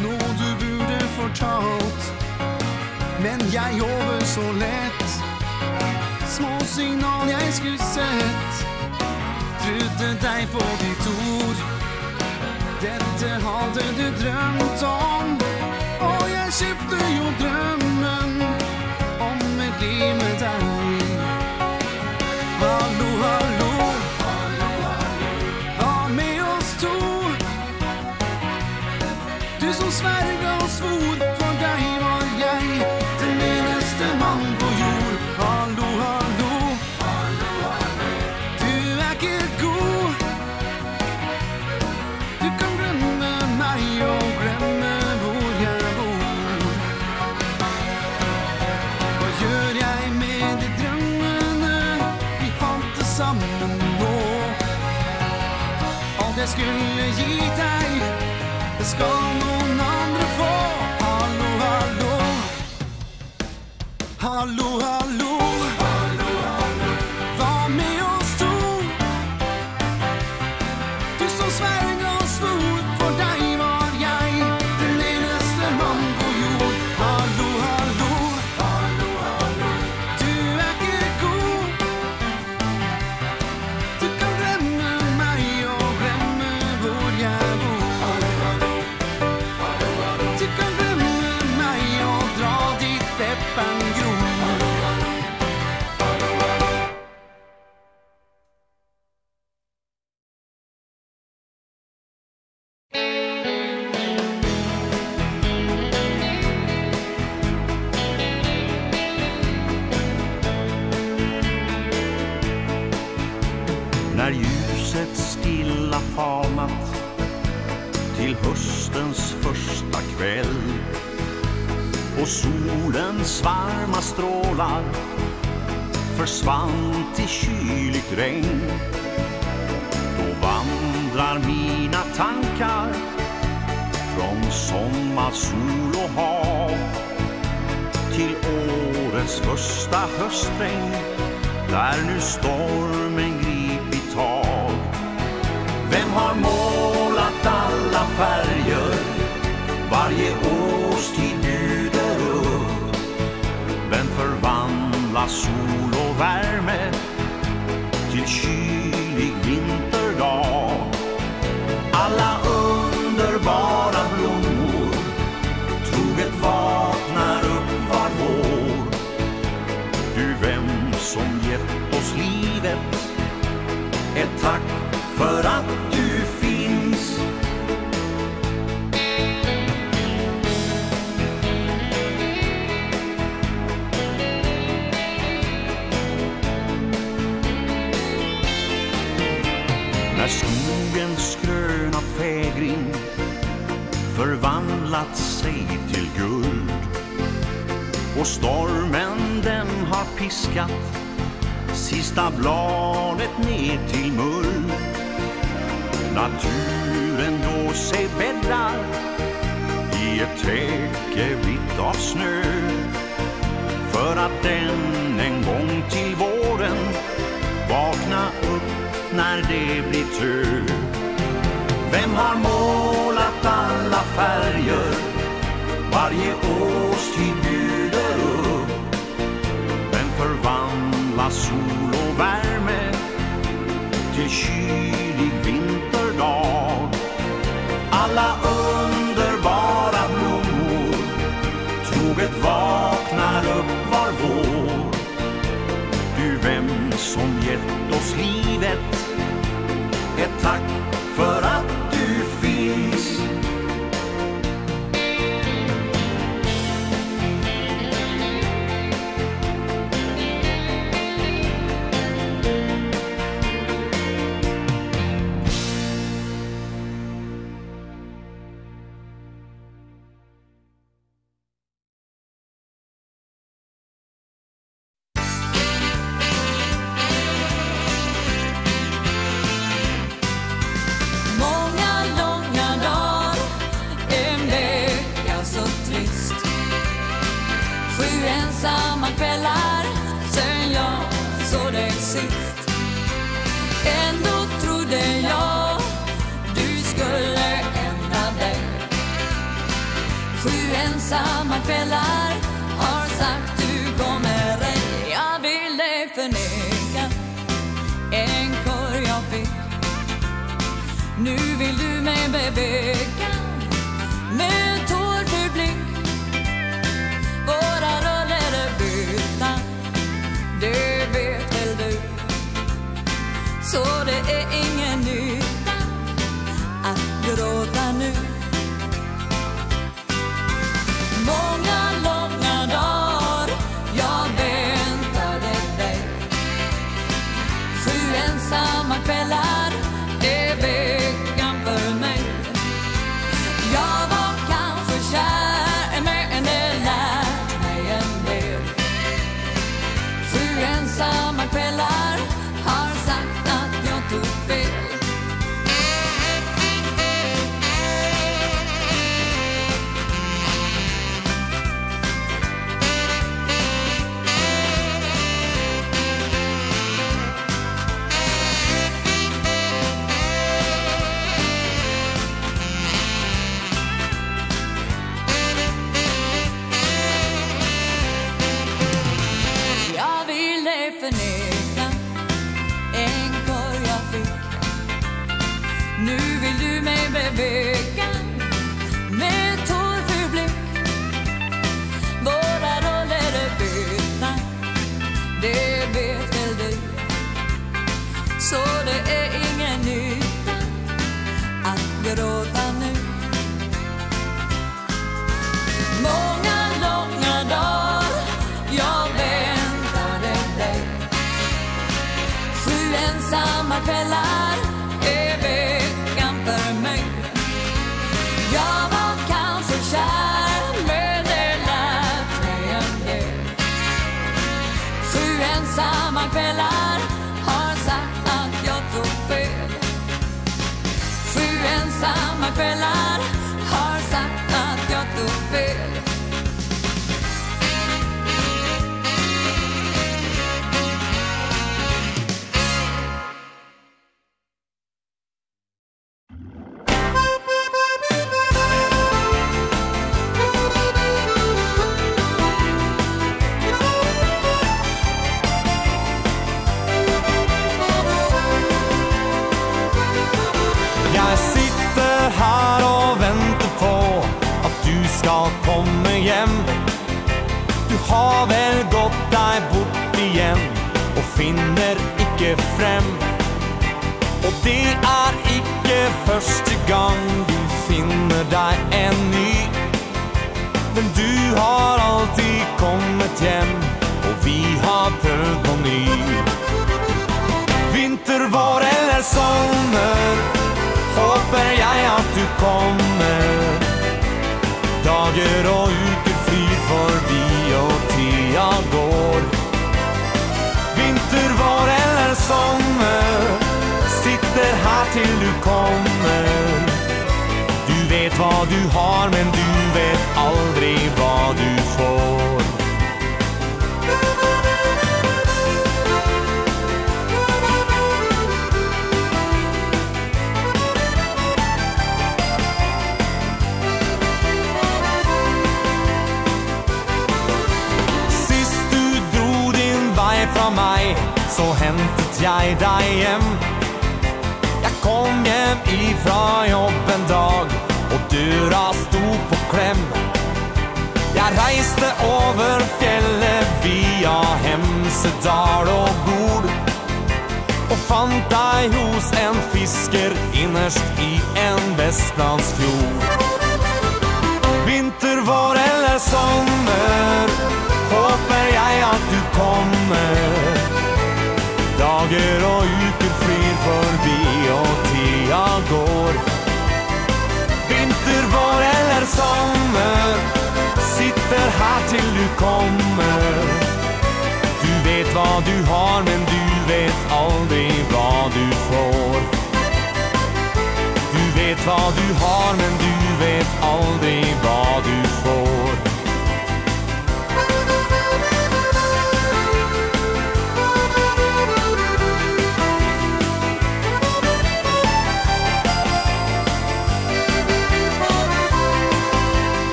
[SPEAKER 20] Noe du burde fortalt
[SPEAKER 19] Men jeg over så lett Små signal jeg skulle sett Trudde deg på ditt ord. Dette hadde du drømt om. Og jeg kjøpte jo drømt skal noen andre få. Hallo, Hallo, hallo.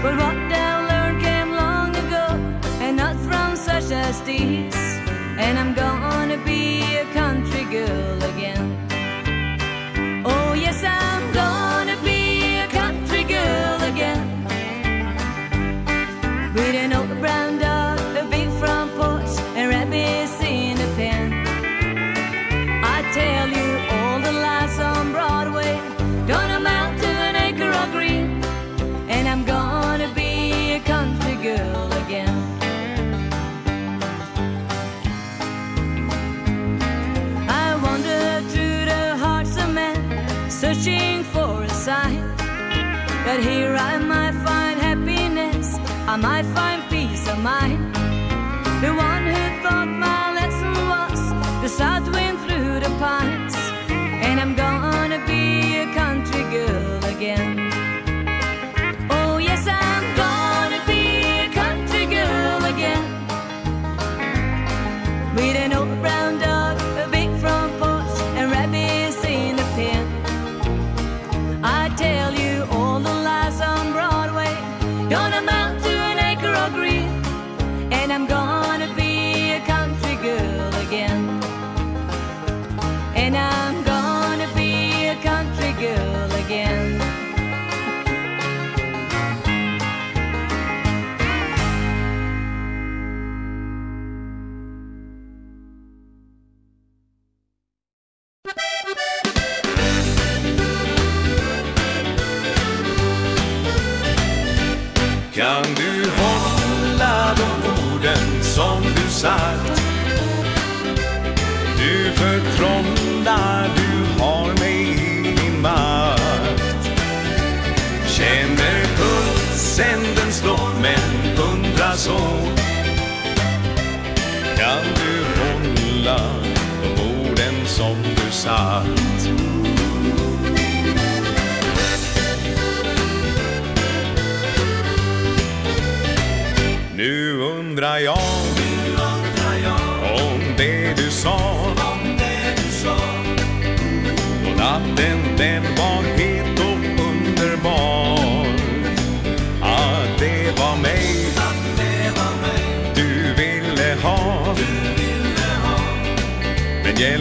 [SPEAKER 17] But what here I might find happiness. I might find
[SPEAKER 18] sagt Nu undrar jag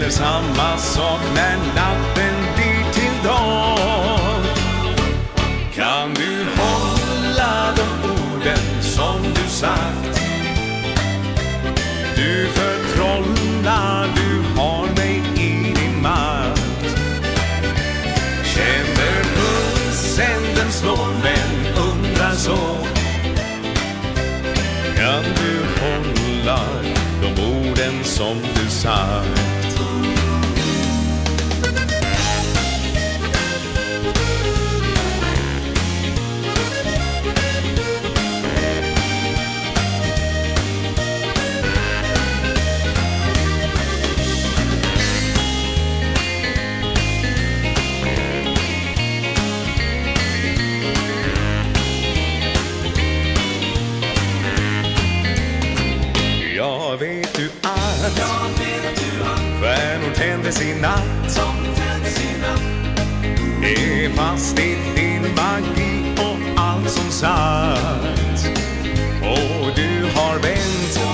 [SPEAKER 18] gäller samma sak när natten blir till dag Kan du hålla de orden som du sagt? Du förtrollar, du har mig i din makt. Känner pulsen den slår men undrar så. Kan du hålla de orden som du sagt? föddes i natt. Som du föddes i natt. Är fast i din magi och allt som sagt Och du har vänt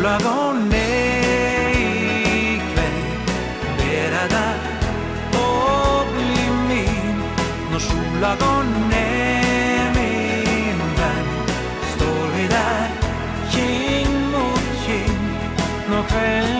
[SPEAKER 11] sola var nejkväll Bera där och bli min. Når sola var nej min vän Står vi där, king mot king Når kväll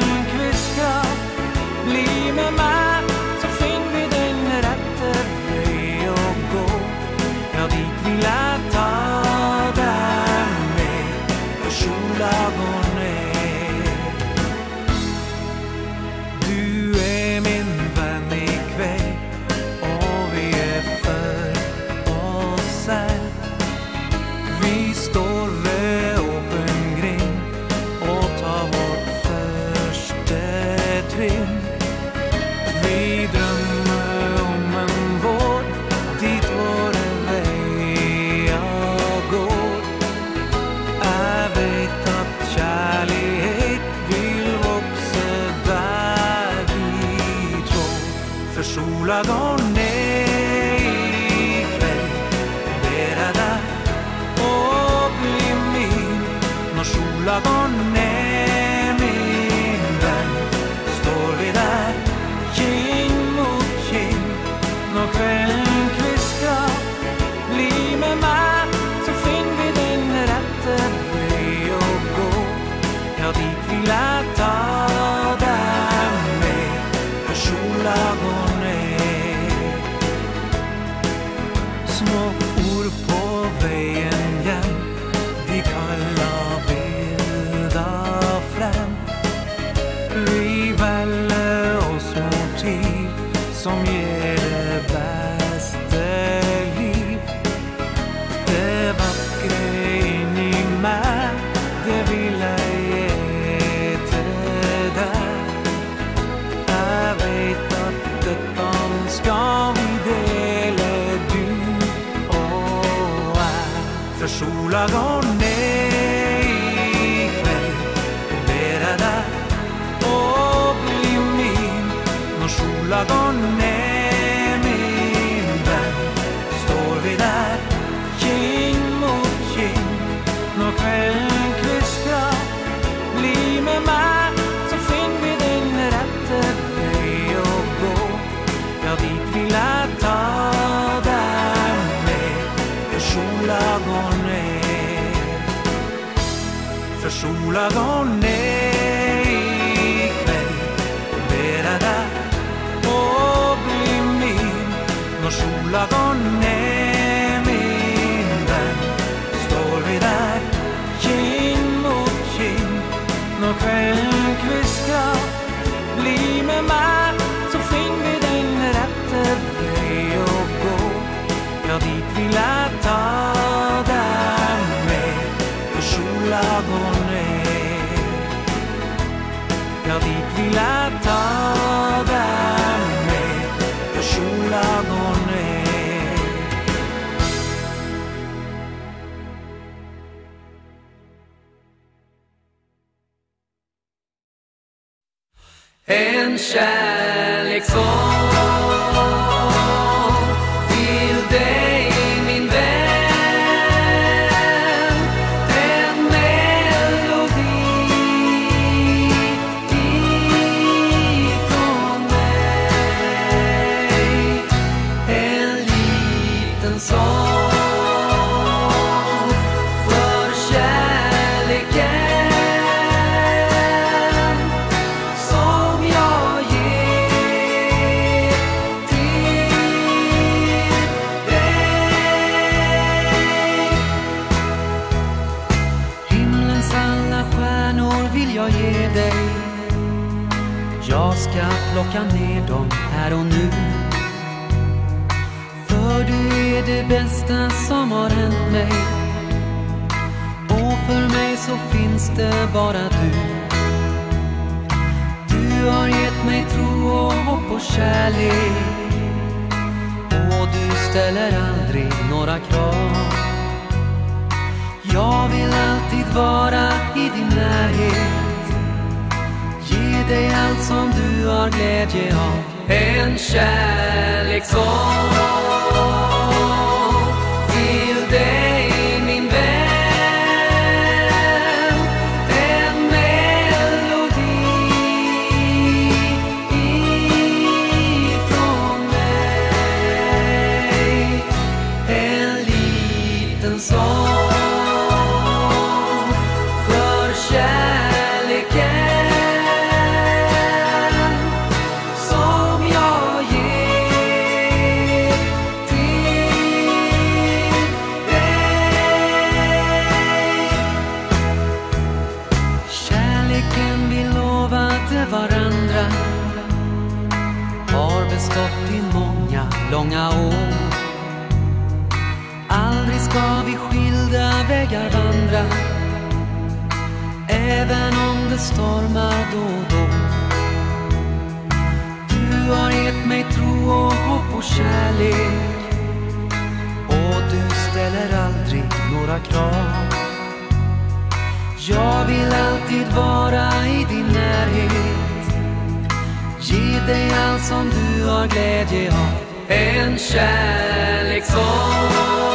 [SPEAKER 11] mig. Och för mig så finns det bara du. Du har gett mig tro och hopp och kärlek. Och du ställer aldrig några krav. Jag vill alltid vara i din närhet. Ge dig allt som du har glädje av. En kärlek som stormar då och då. Du har gett mig tro och hopp och kärlek. Och du ställer aldrig några krav. Jag vill alltid vara i din närhet. Ge dig allt som du har glädje av. En kärlek som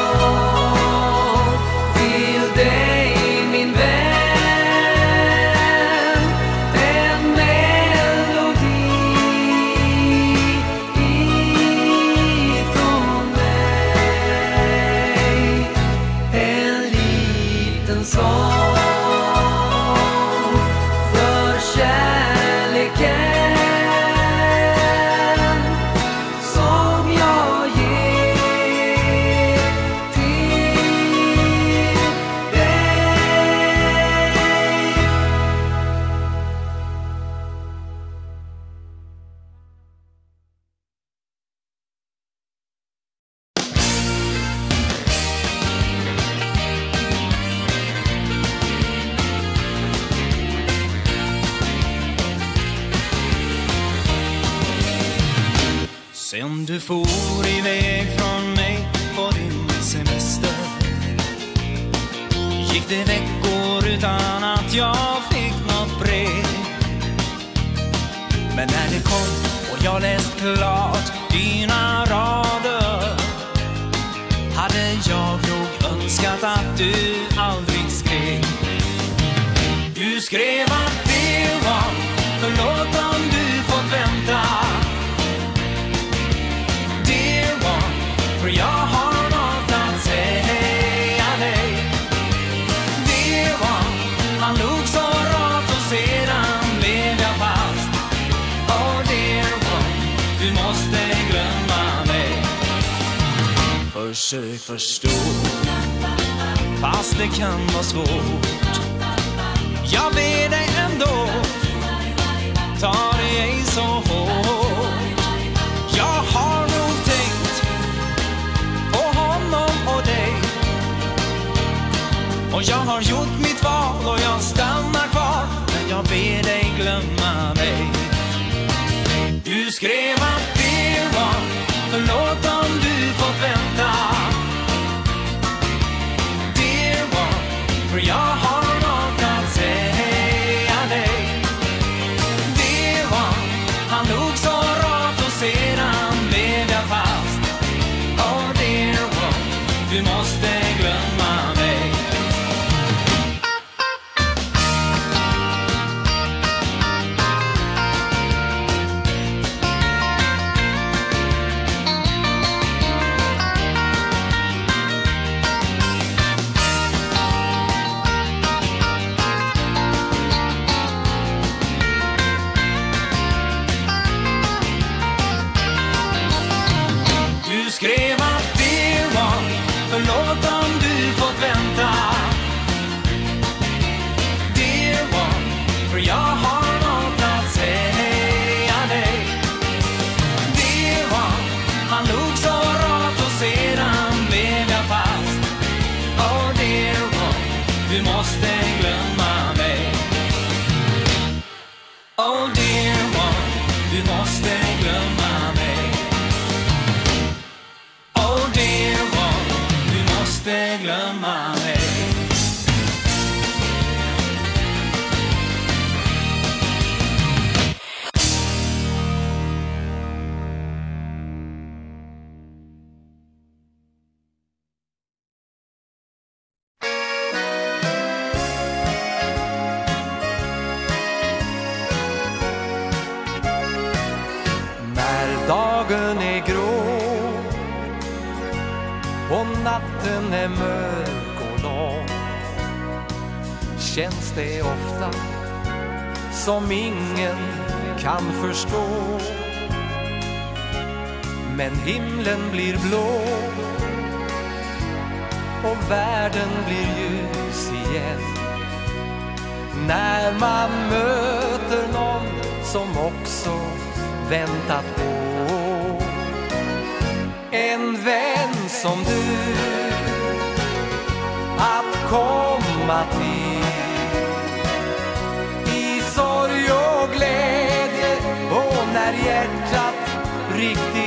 [SPEAKER 11] riktigt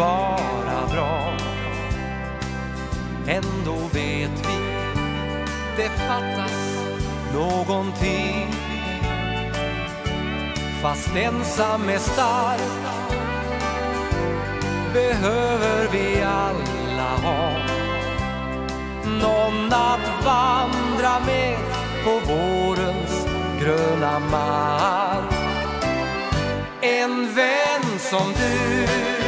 [SPEAKER 11] vara bra. Ändå vet vi Det fattas någonting. Fast ensam är stark Behöver vi alla ha. Någon att vandra med På vårens gröna mark. En vän som du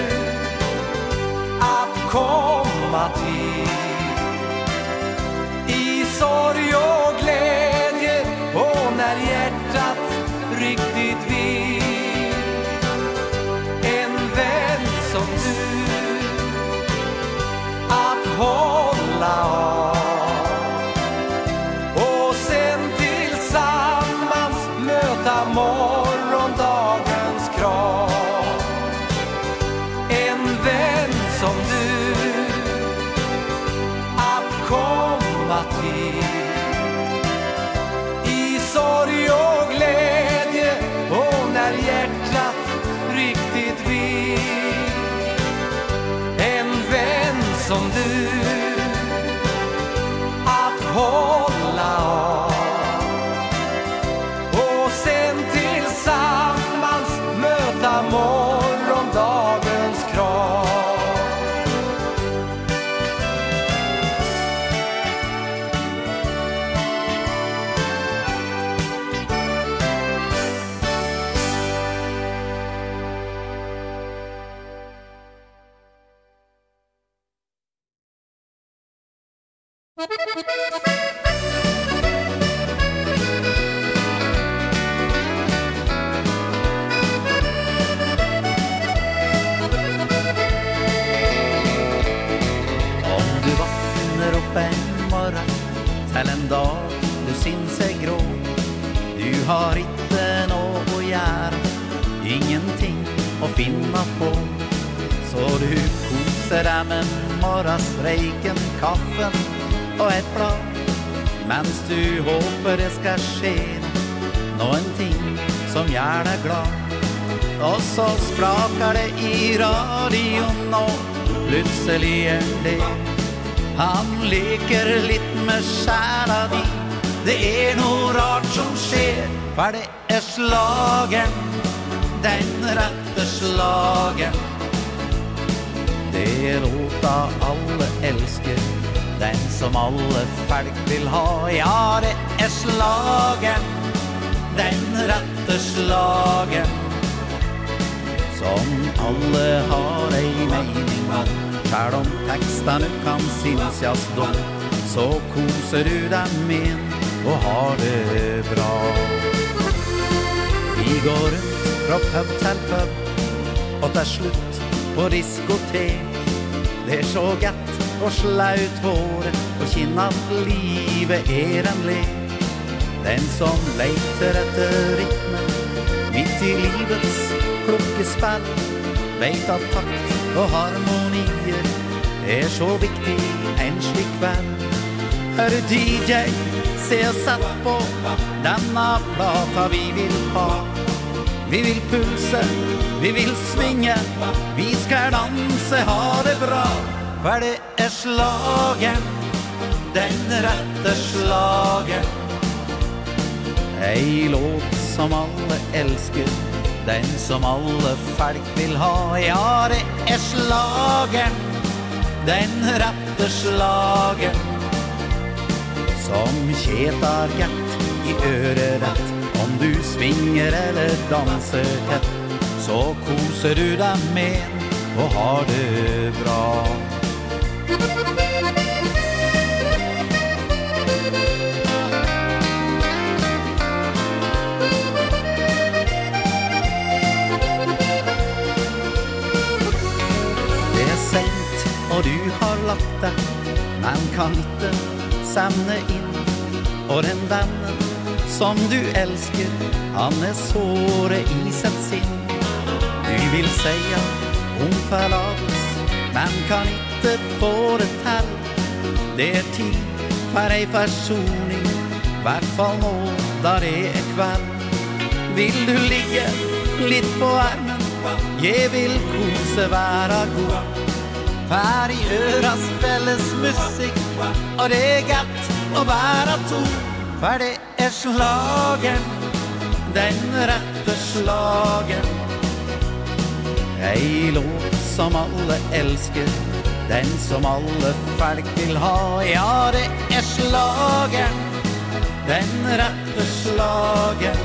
[SPEAKER 11] komma till. I sorg och glädje och när hjärtat riktigt vill. En vän som du att hålla av.
[SPEAKER 14] trivas då. Så koser du deg med og har det bra. Vi går rundt fra pub til pub Og det er slutt på diskotek.
[SPEAKER 21] Det er så gett og slaut håret Og kinn at livet er en lek. Den som leiter etter rytme Midt i livets klokkespall Veit at takt og harmonier Er så viktig vän. Hör du DJ, se oss satt på. Denna plata vi vill ha. Vi vill pulse, vi vill svinge Vi ska danse, ha det bra. För det är slagen Den rette slagen. Ei låt som alle elsker Den som alle folk vil ha. Ja, det er slagen Den rette vinterslaget Som kjetar gatt i øret Om du svinger eller danser tett Så koser du deg med og har det bra. vakta Man kan ikke samne inn Og den vennen som du elsker. Han er såre i sitt sinn. Du vil seia om forlates Man kan ikke få det til Det er tid for ei forsoning Hvertfall nå da det er kveld. Vil du ligge litt på armen? Jeg vil kose være god. Här i øra spilles musik Och det är gatt att være to. För det är slagen. Den rette slagen. Ei låt som alle elsker. Den som alle folk vil ha. Ja, det er slagen. Den rette slagen.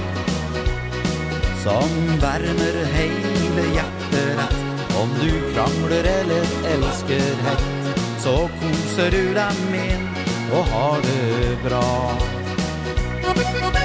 [SPEAKER 21] Som värmer hele hjertet rett. Om du krangler eller elsker hett Så koser du deg min og har det bra.
[SPEAKER 16] Musikk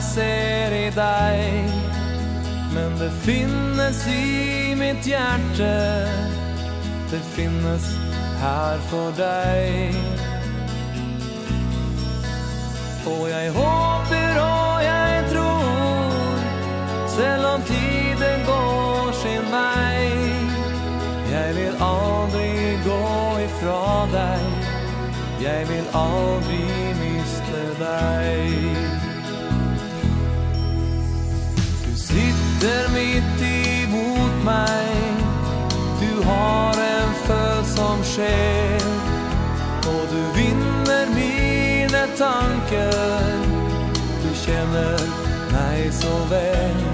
[SPEAKER 11] jeg ser i dig. Men det finnes i mitt hjerte. Det finnes här för dig Och jag håper og jag tror Selv om tiden går sin vei Jag vill aldrig gå ifrån dig Jag vill aldrig miste deg. Där mitt emot mig. Du har en föl som sker Och du vinner mina tankar. Du känner mig så väl.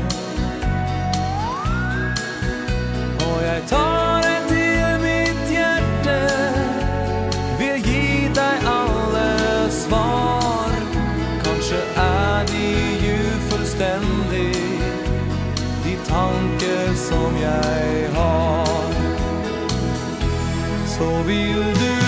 [SPEAKER 11] Så vill du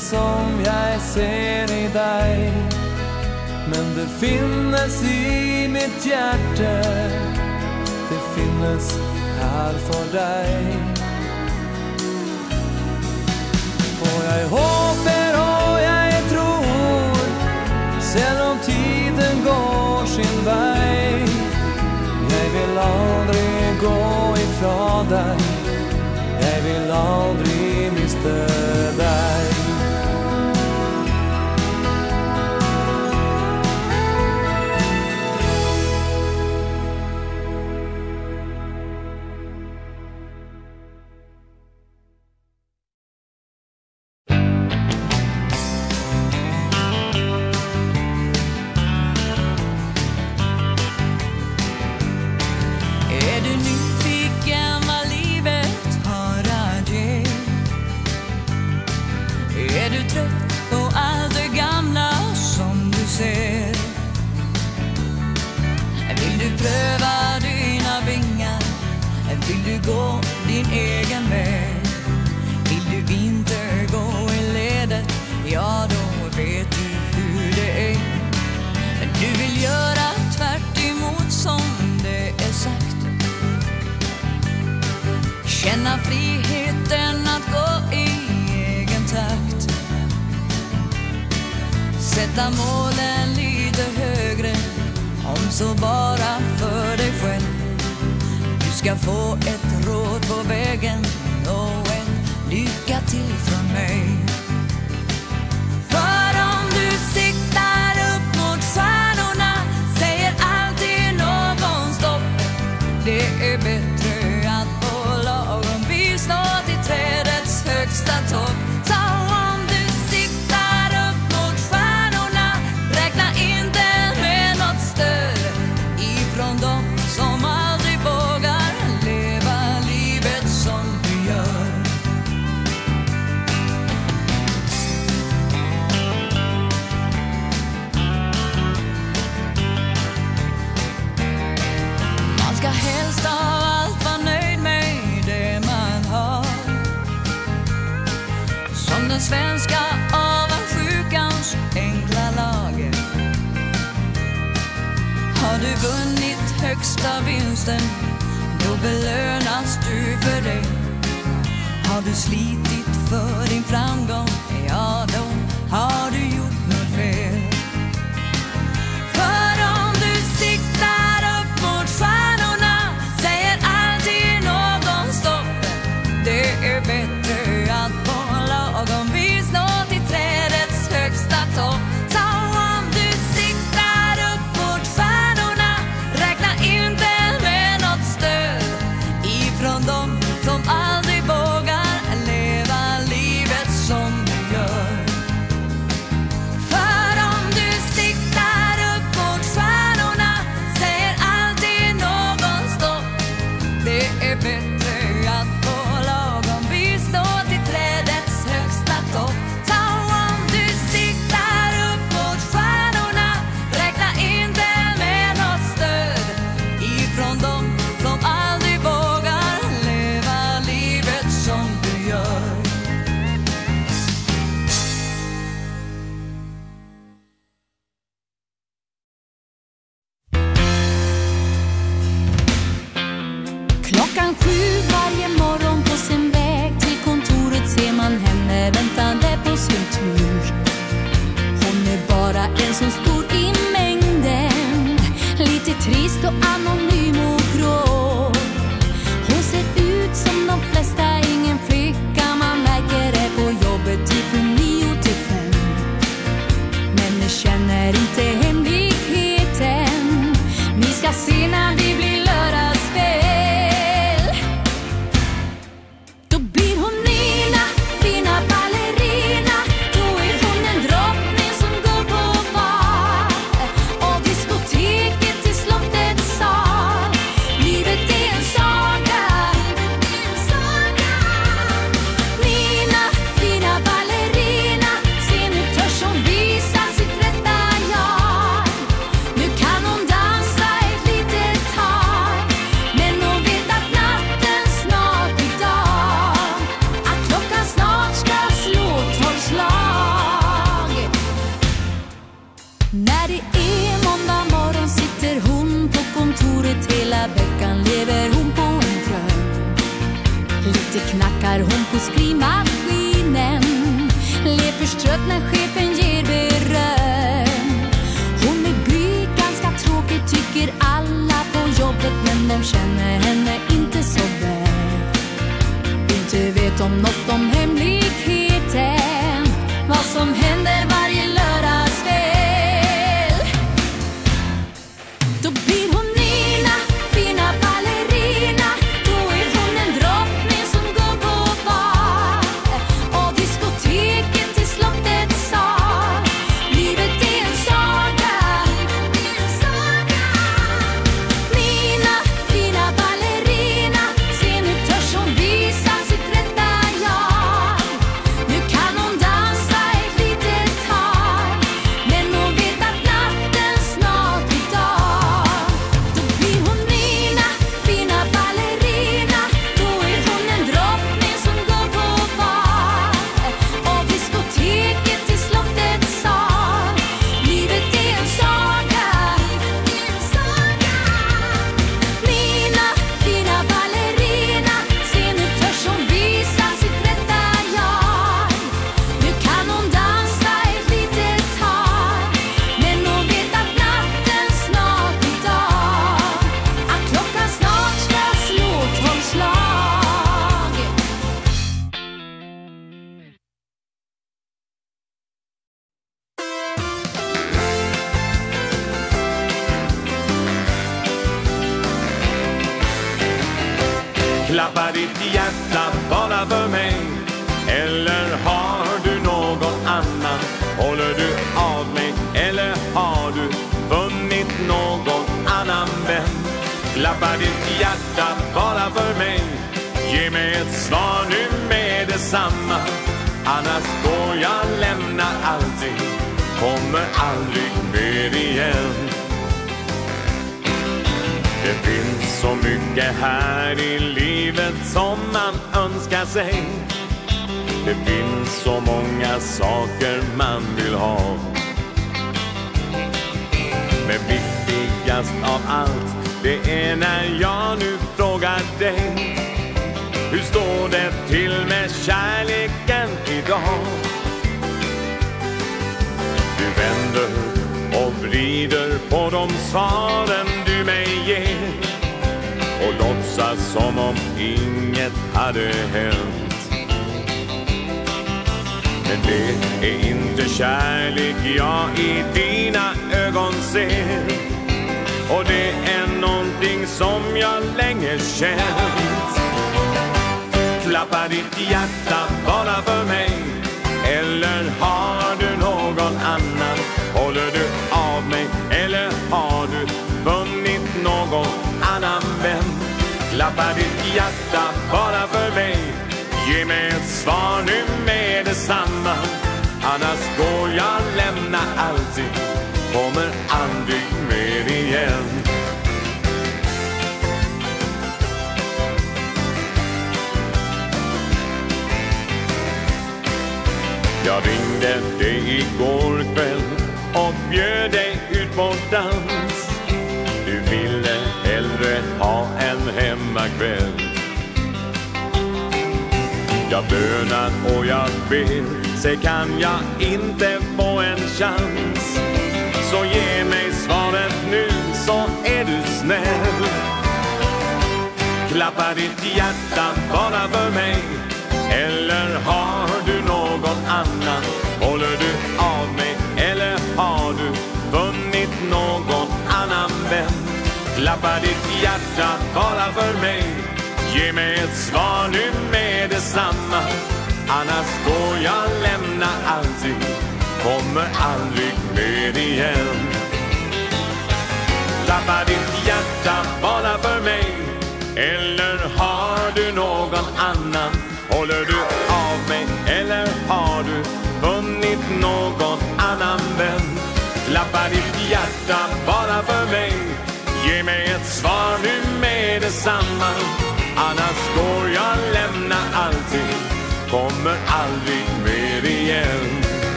[SPEAKER 22] som jeg ser i deg Men det finnes i mitt hjerte. Det finnes her for deg Og jeg håper og jeg tror Selv om tiden går sin vei Jeg vil aldri gå ifra deg Jeg vil aldri miste deg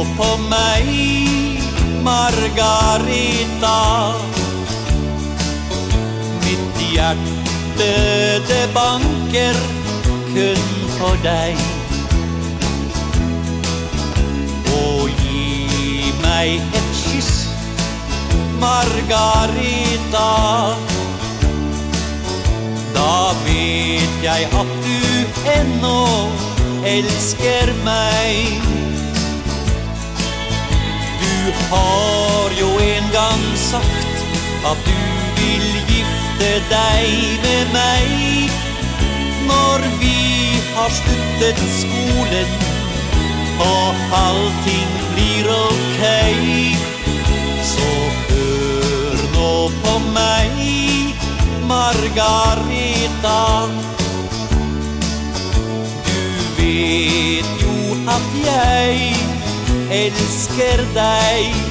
[SPEAKER 17] så på mig
[SPEAKER 14] Margareta Mitt hjärte det banker kun for deg Og gi meg et kyss Margareta Da vet jeg at du ennå elsker meg Du har jo en gang sagt At du vil gifte deg med meg. Når vi har sluttet skolen Og allting blir ok Så hør nå på meg Margareta. Du vet jo at jeg elsker deg. y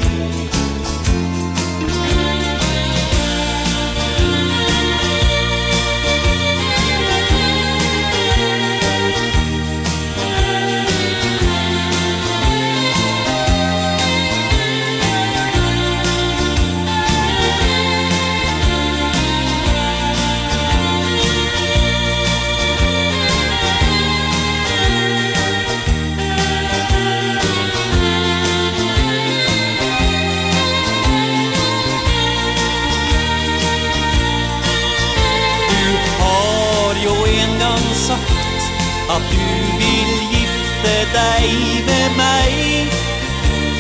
[SPEAKER 14] at du vil gifte deg med meg.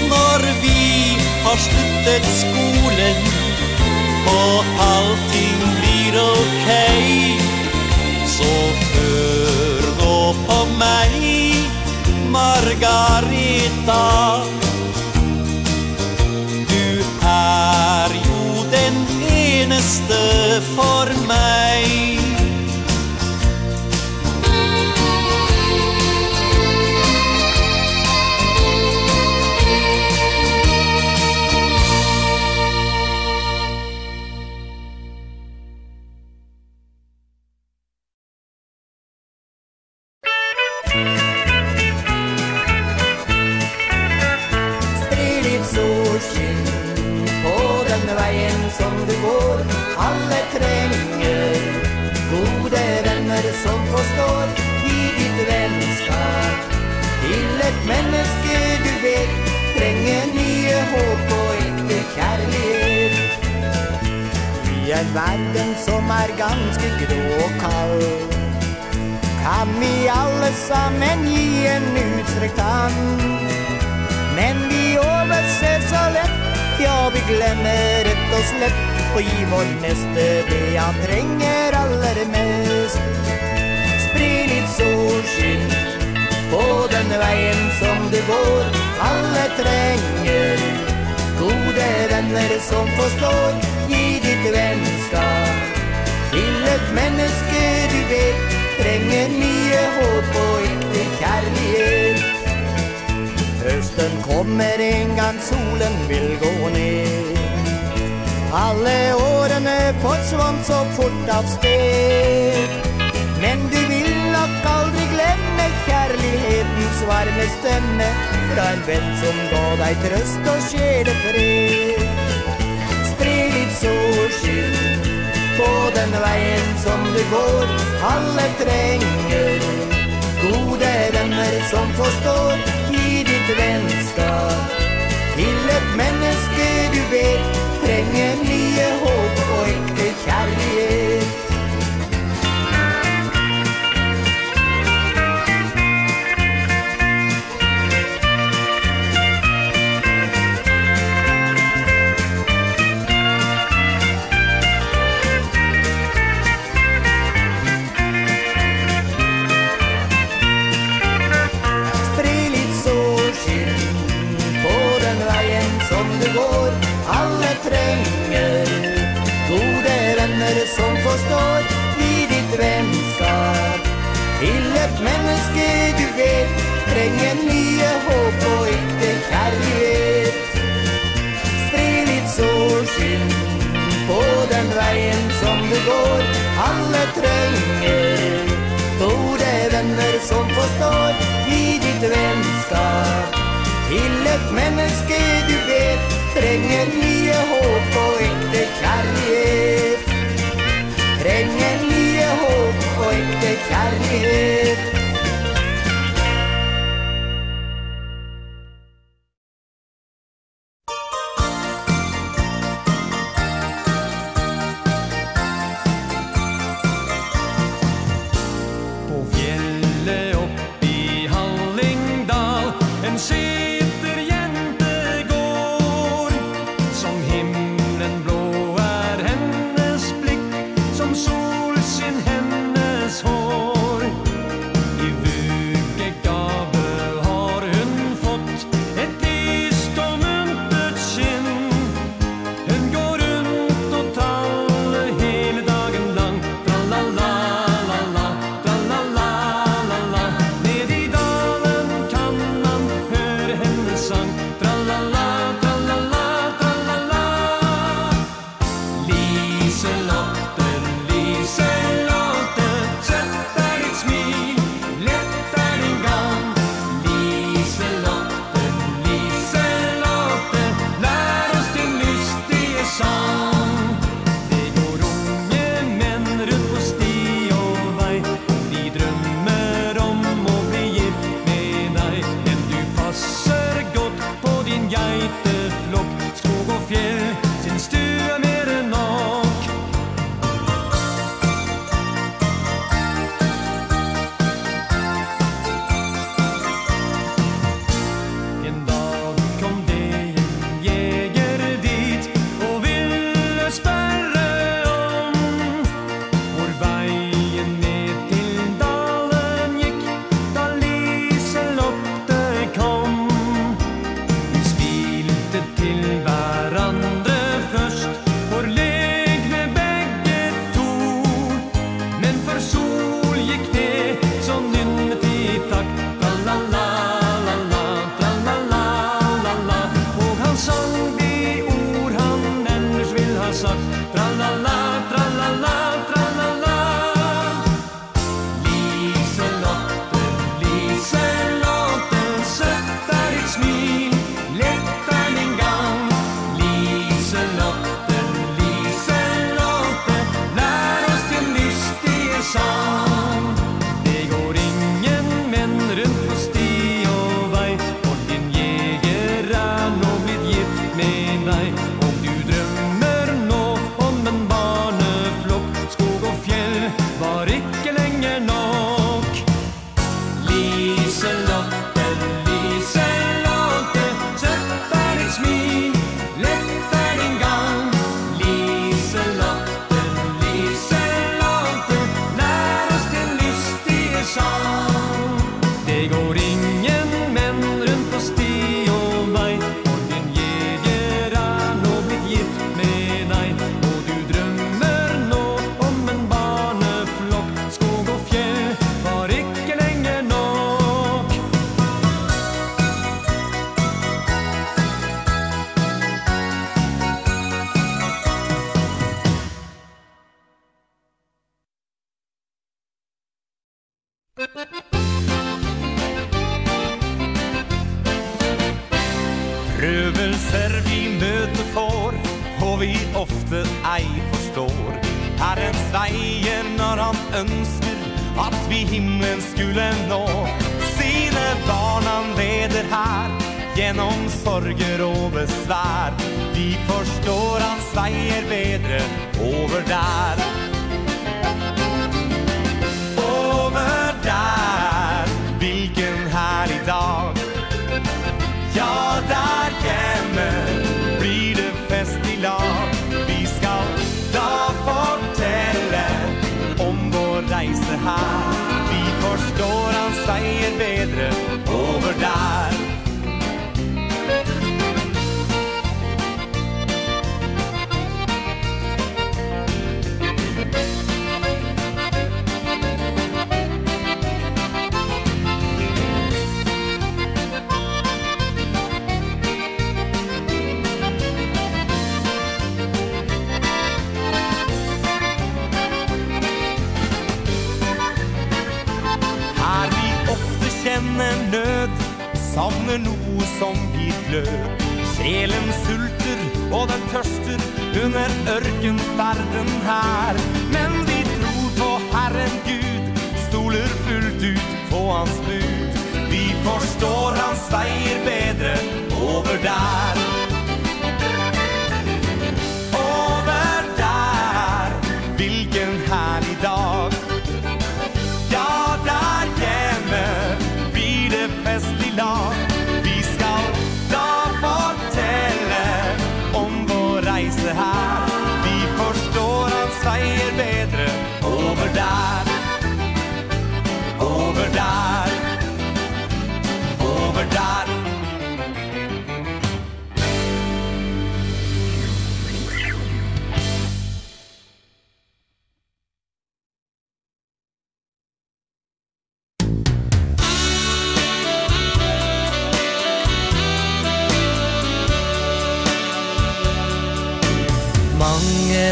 [SPEAKER 14] Når vi har sluttet skolen Og allting blir ok Så hør nå på meg Margareta Du er jo den eneste for meg.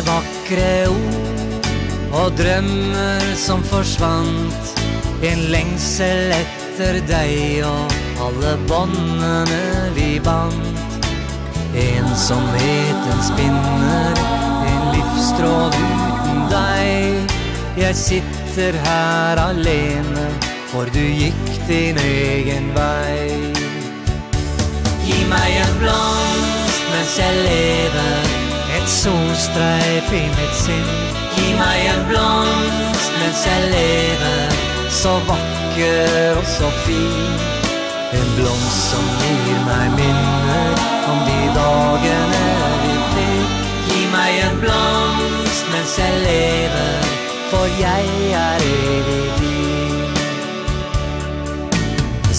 [SPEAKER 23] vakre ord Og drømmer som försvant En längsel efter dig Och alla båndene vi band Ensomheten spinner En livstråd uten deg. Jeg sitter her alene For du gikk din egen vei. Gi meg en blomst mens jeg lever et solstreif i mitt sinn. Gi meg en blomst mens jeg lever Så vakker og så fin. En blomst som gir meg minner Om de dagene vi fikk. Gi meg en blomst mens jeg lever For jeg er evig din.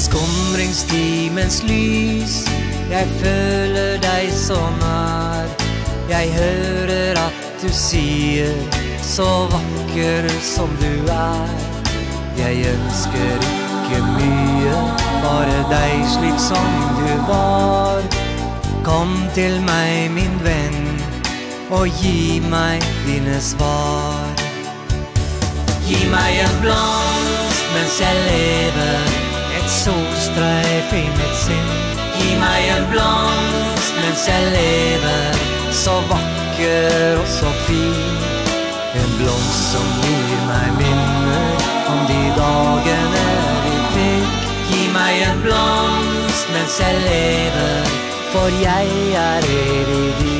[SPEAKER 23] Skomringstimens lys Jeg føler deg så nær. Jeg hører at du sier Så vakker som du er. Jeg ønsker ikke mye Bare deg slik som du var. Kom til meg, min venn Og gi meg dine svar. Gi meg en blomst mens jeg lever Et solstreif i mitt sinn. Gi meg en blomst mens jeg lever så vacker och så fin. En blomst som ger mig minner om de dagarna vi fick Gi mig en blomst mens jeg lever, for jeg er evig. din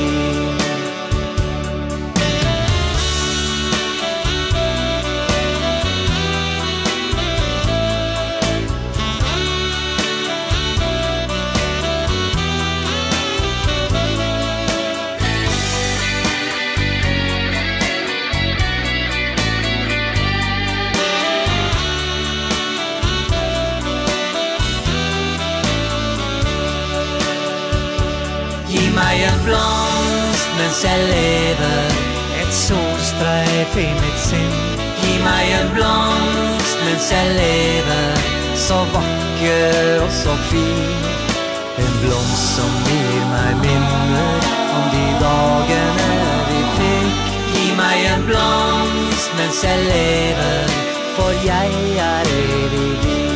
[SPEAKER 23] blomst mens jeg lever Et solstreif i mit sinn. Gi meg en blomst mens jeg lever Så vakker og så fin. En blomst som gir meg minner Om de dagene vi fikk. Gi meg en blomst mens jeg lever
[SPEAKER 24] For jeg er evig din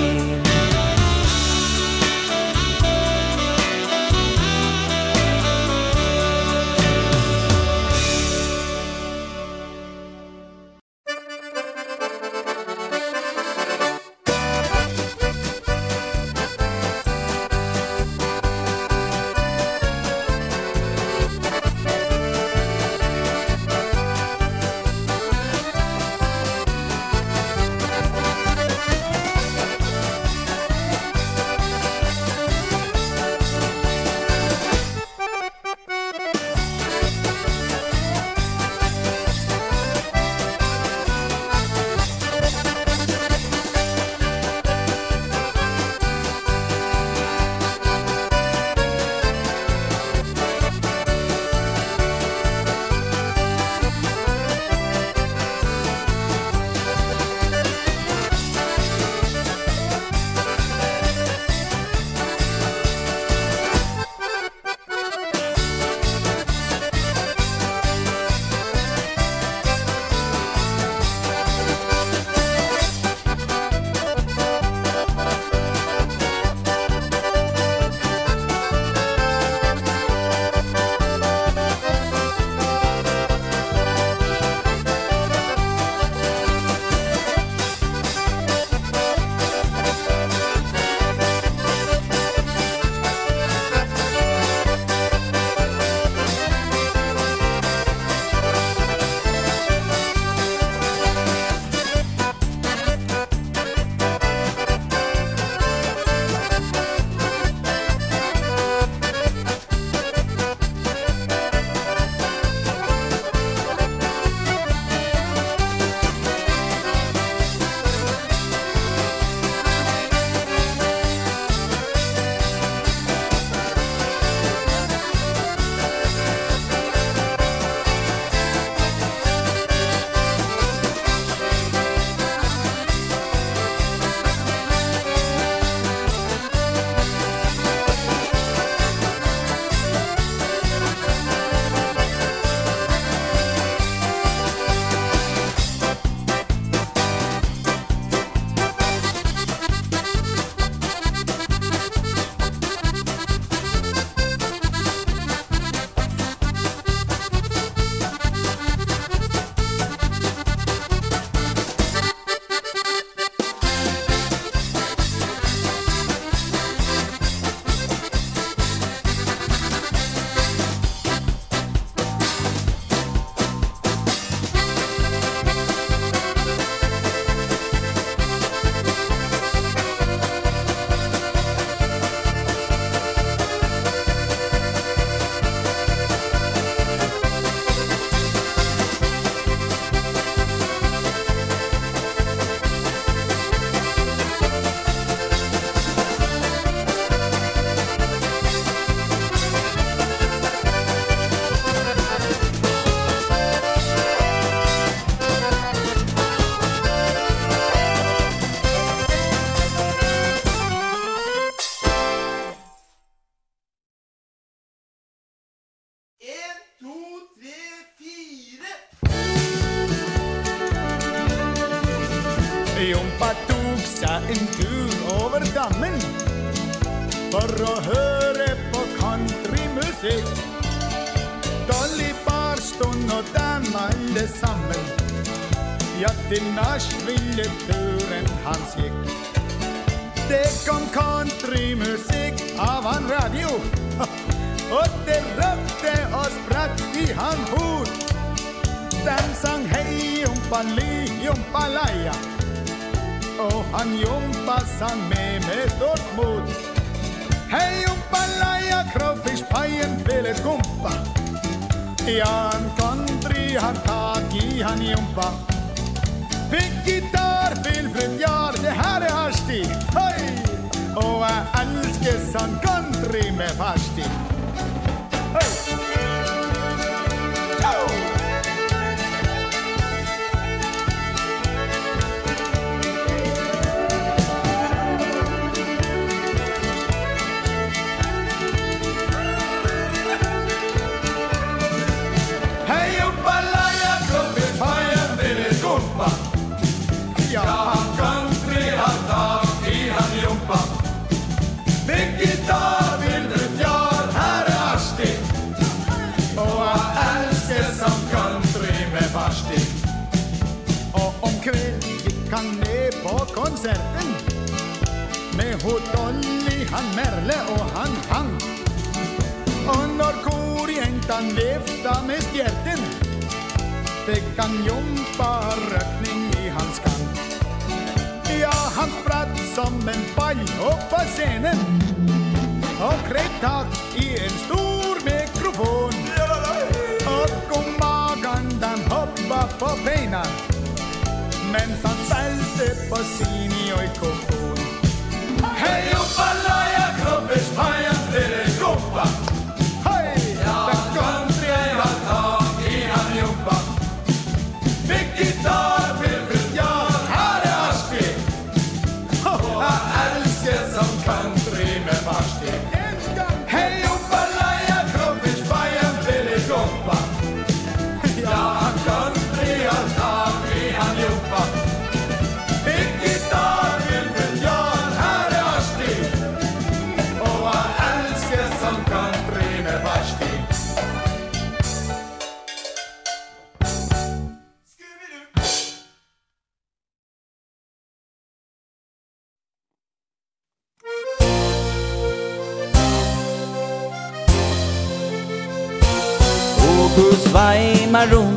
[SPEAKER 25] Marrom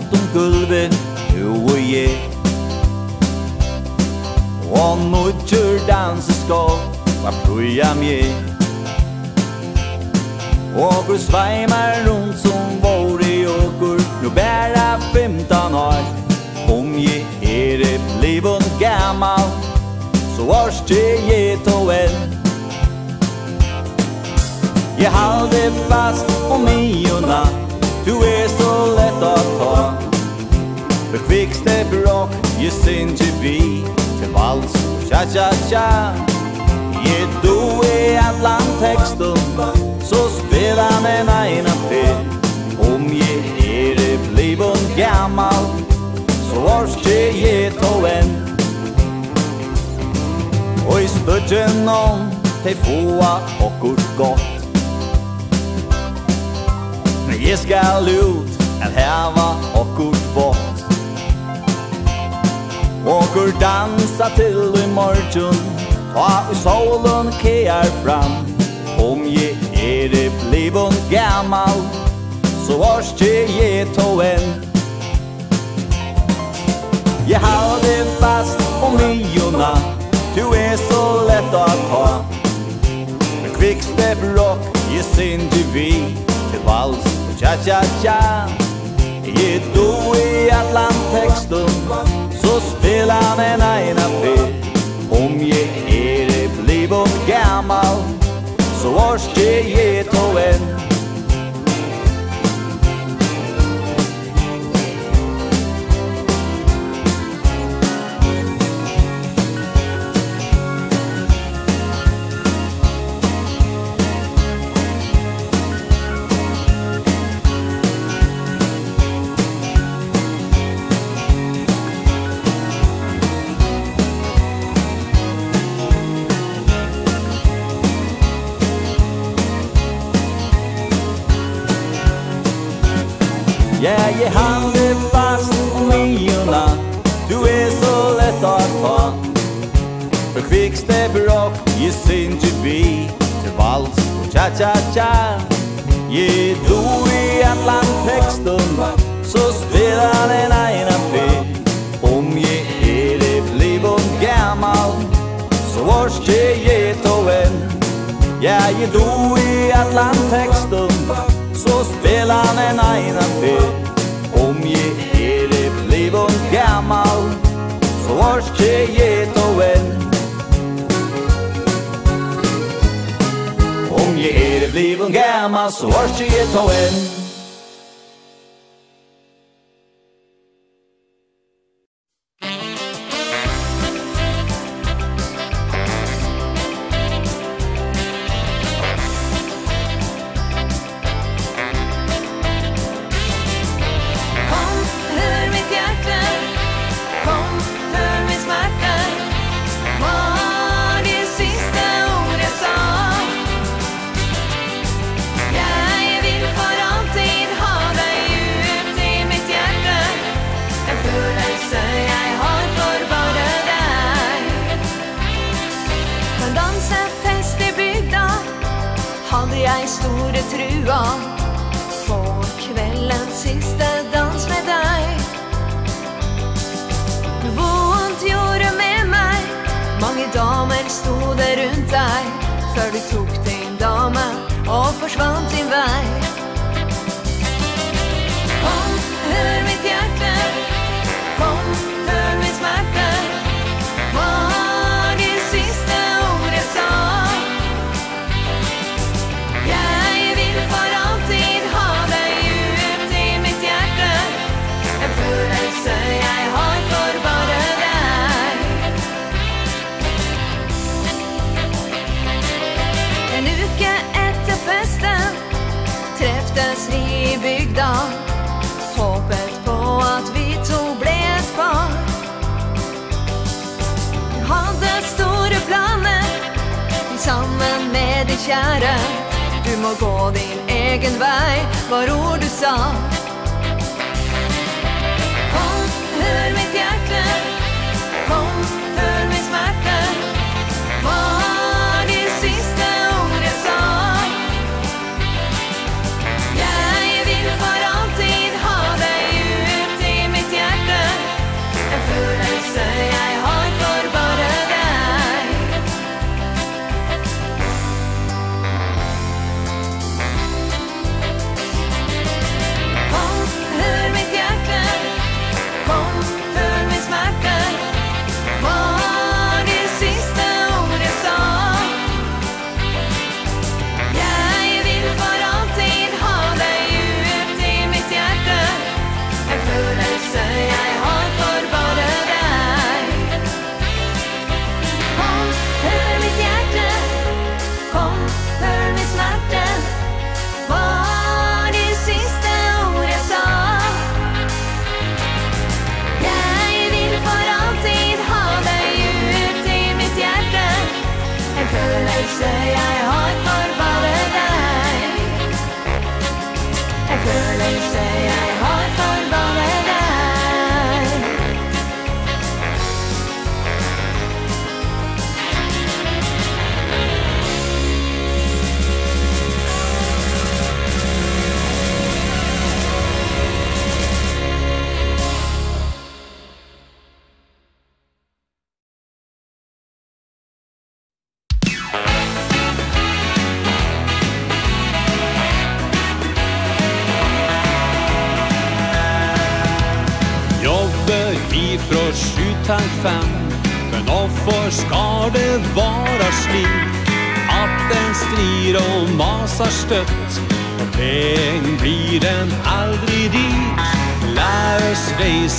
[SPEAKER 25] Jag har det
[SPEAKER 16] fast om miljona Du är så lätt att ta. Men kvickstep rock Je sin du vi Til vals og tja tja tja. Je du i atlan tekstun Så spela men eina fyr Om je er bliv og gammal Så orske je to er vi handen Du är så lätt att ta För kvickste bråk i sin vi Till vals cha-cha-cha Je du i atlan texterna so spelar den ena fel Om je är det blivit gammal Så vars je je to en Ja, je du i atlan texterna so spelar den ena fel gammal Så orske jeg då enn Om jeg er blivun gammal Så orske jeg
[SPEAKER 2] då enn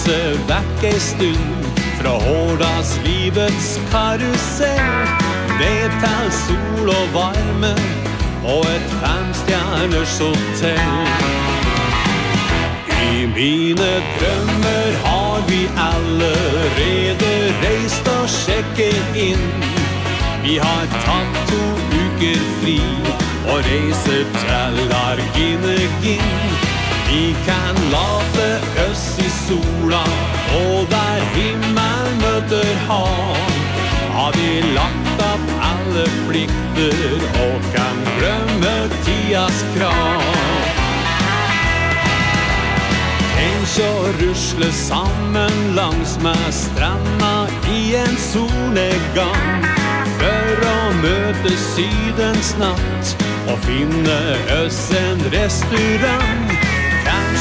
[SPEAKER 2] huset vekk ei stund Fra hårdas livets karusell. Det til sol og varme Og et femstjerners hotell. I mine drømmer har vi allerede reist og sjekket inn. Vi har tatt to uker fri Og reiser til Arginegin Vi kan late oss i sola Og der himmel møter hav. Har vi lagt opp alle plikter Og kan glemme tidas krav? Tenk å rusle sammen langs med stranda I en solnedgang. For å møte sydens natt Og finne oss en restaurant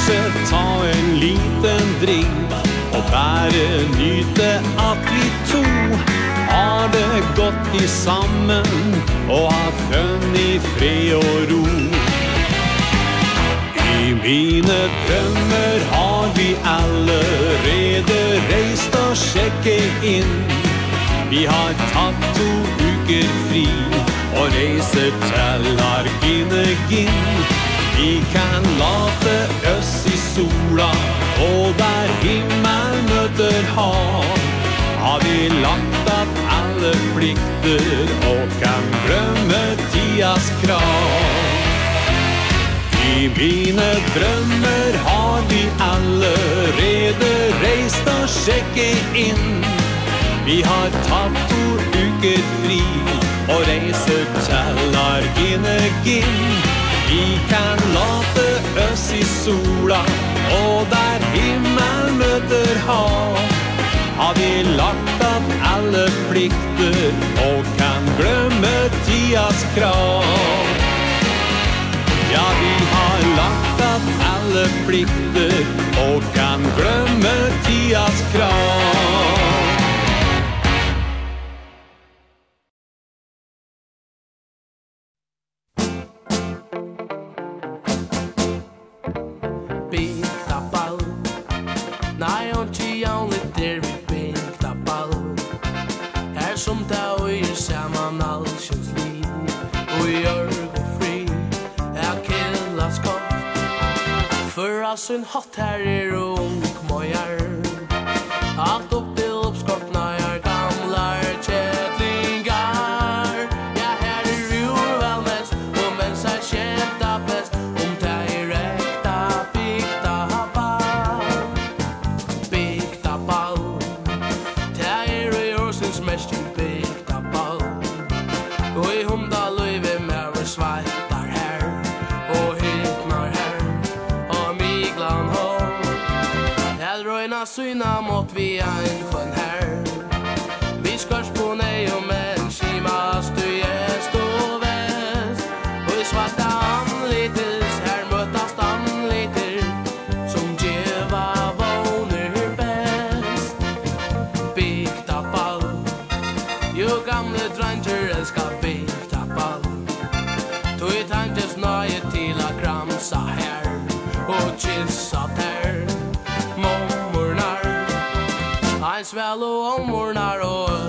[SPEAKER 2] kanskje ta en liten drink Og bare nyte at vi to Har det godt i sammen Og har fønn i fred og ro. I mine drømmer har vi allerede reist og sjekket inn. Vi har tatt to uker fri Og reiser til Arginegin Vi kan late oss i sola Og der himmel møter hav. Har vi lagt av alle plikter Og kan glemme tidas krav. I mine drømmer har vi allerede reist og sjekket inn. Vi har tatt to uker fri Og reiser til Argenegin.
[SPEAKER 11] Vi kan late oss i sola Og der himmel møter hav. Har vi lagt at alle plikter Og kan glemme tidas krav? Ja, vi har lagt at alle plikter Og kan glemme tidas krav.
[SPEAKER 26] sin hatt her i rom. Hallå om morgnar och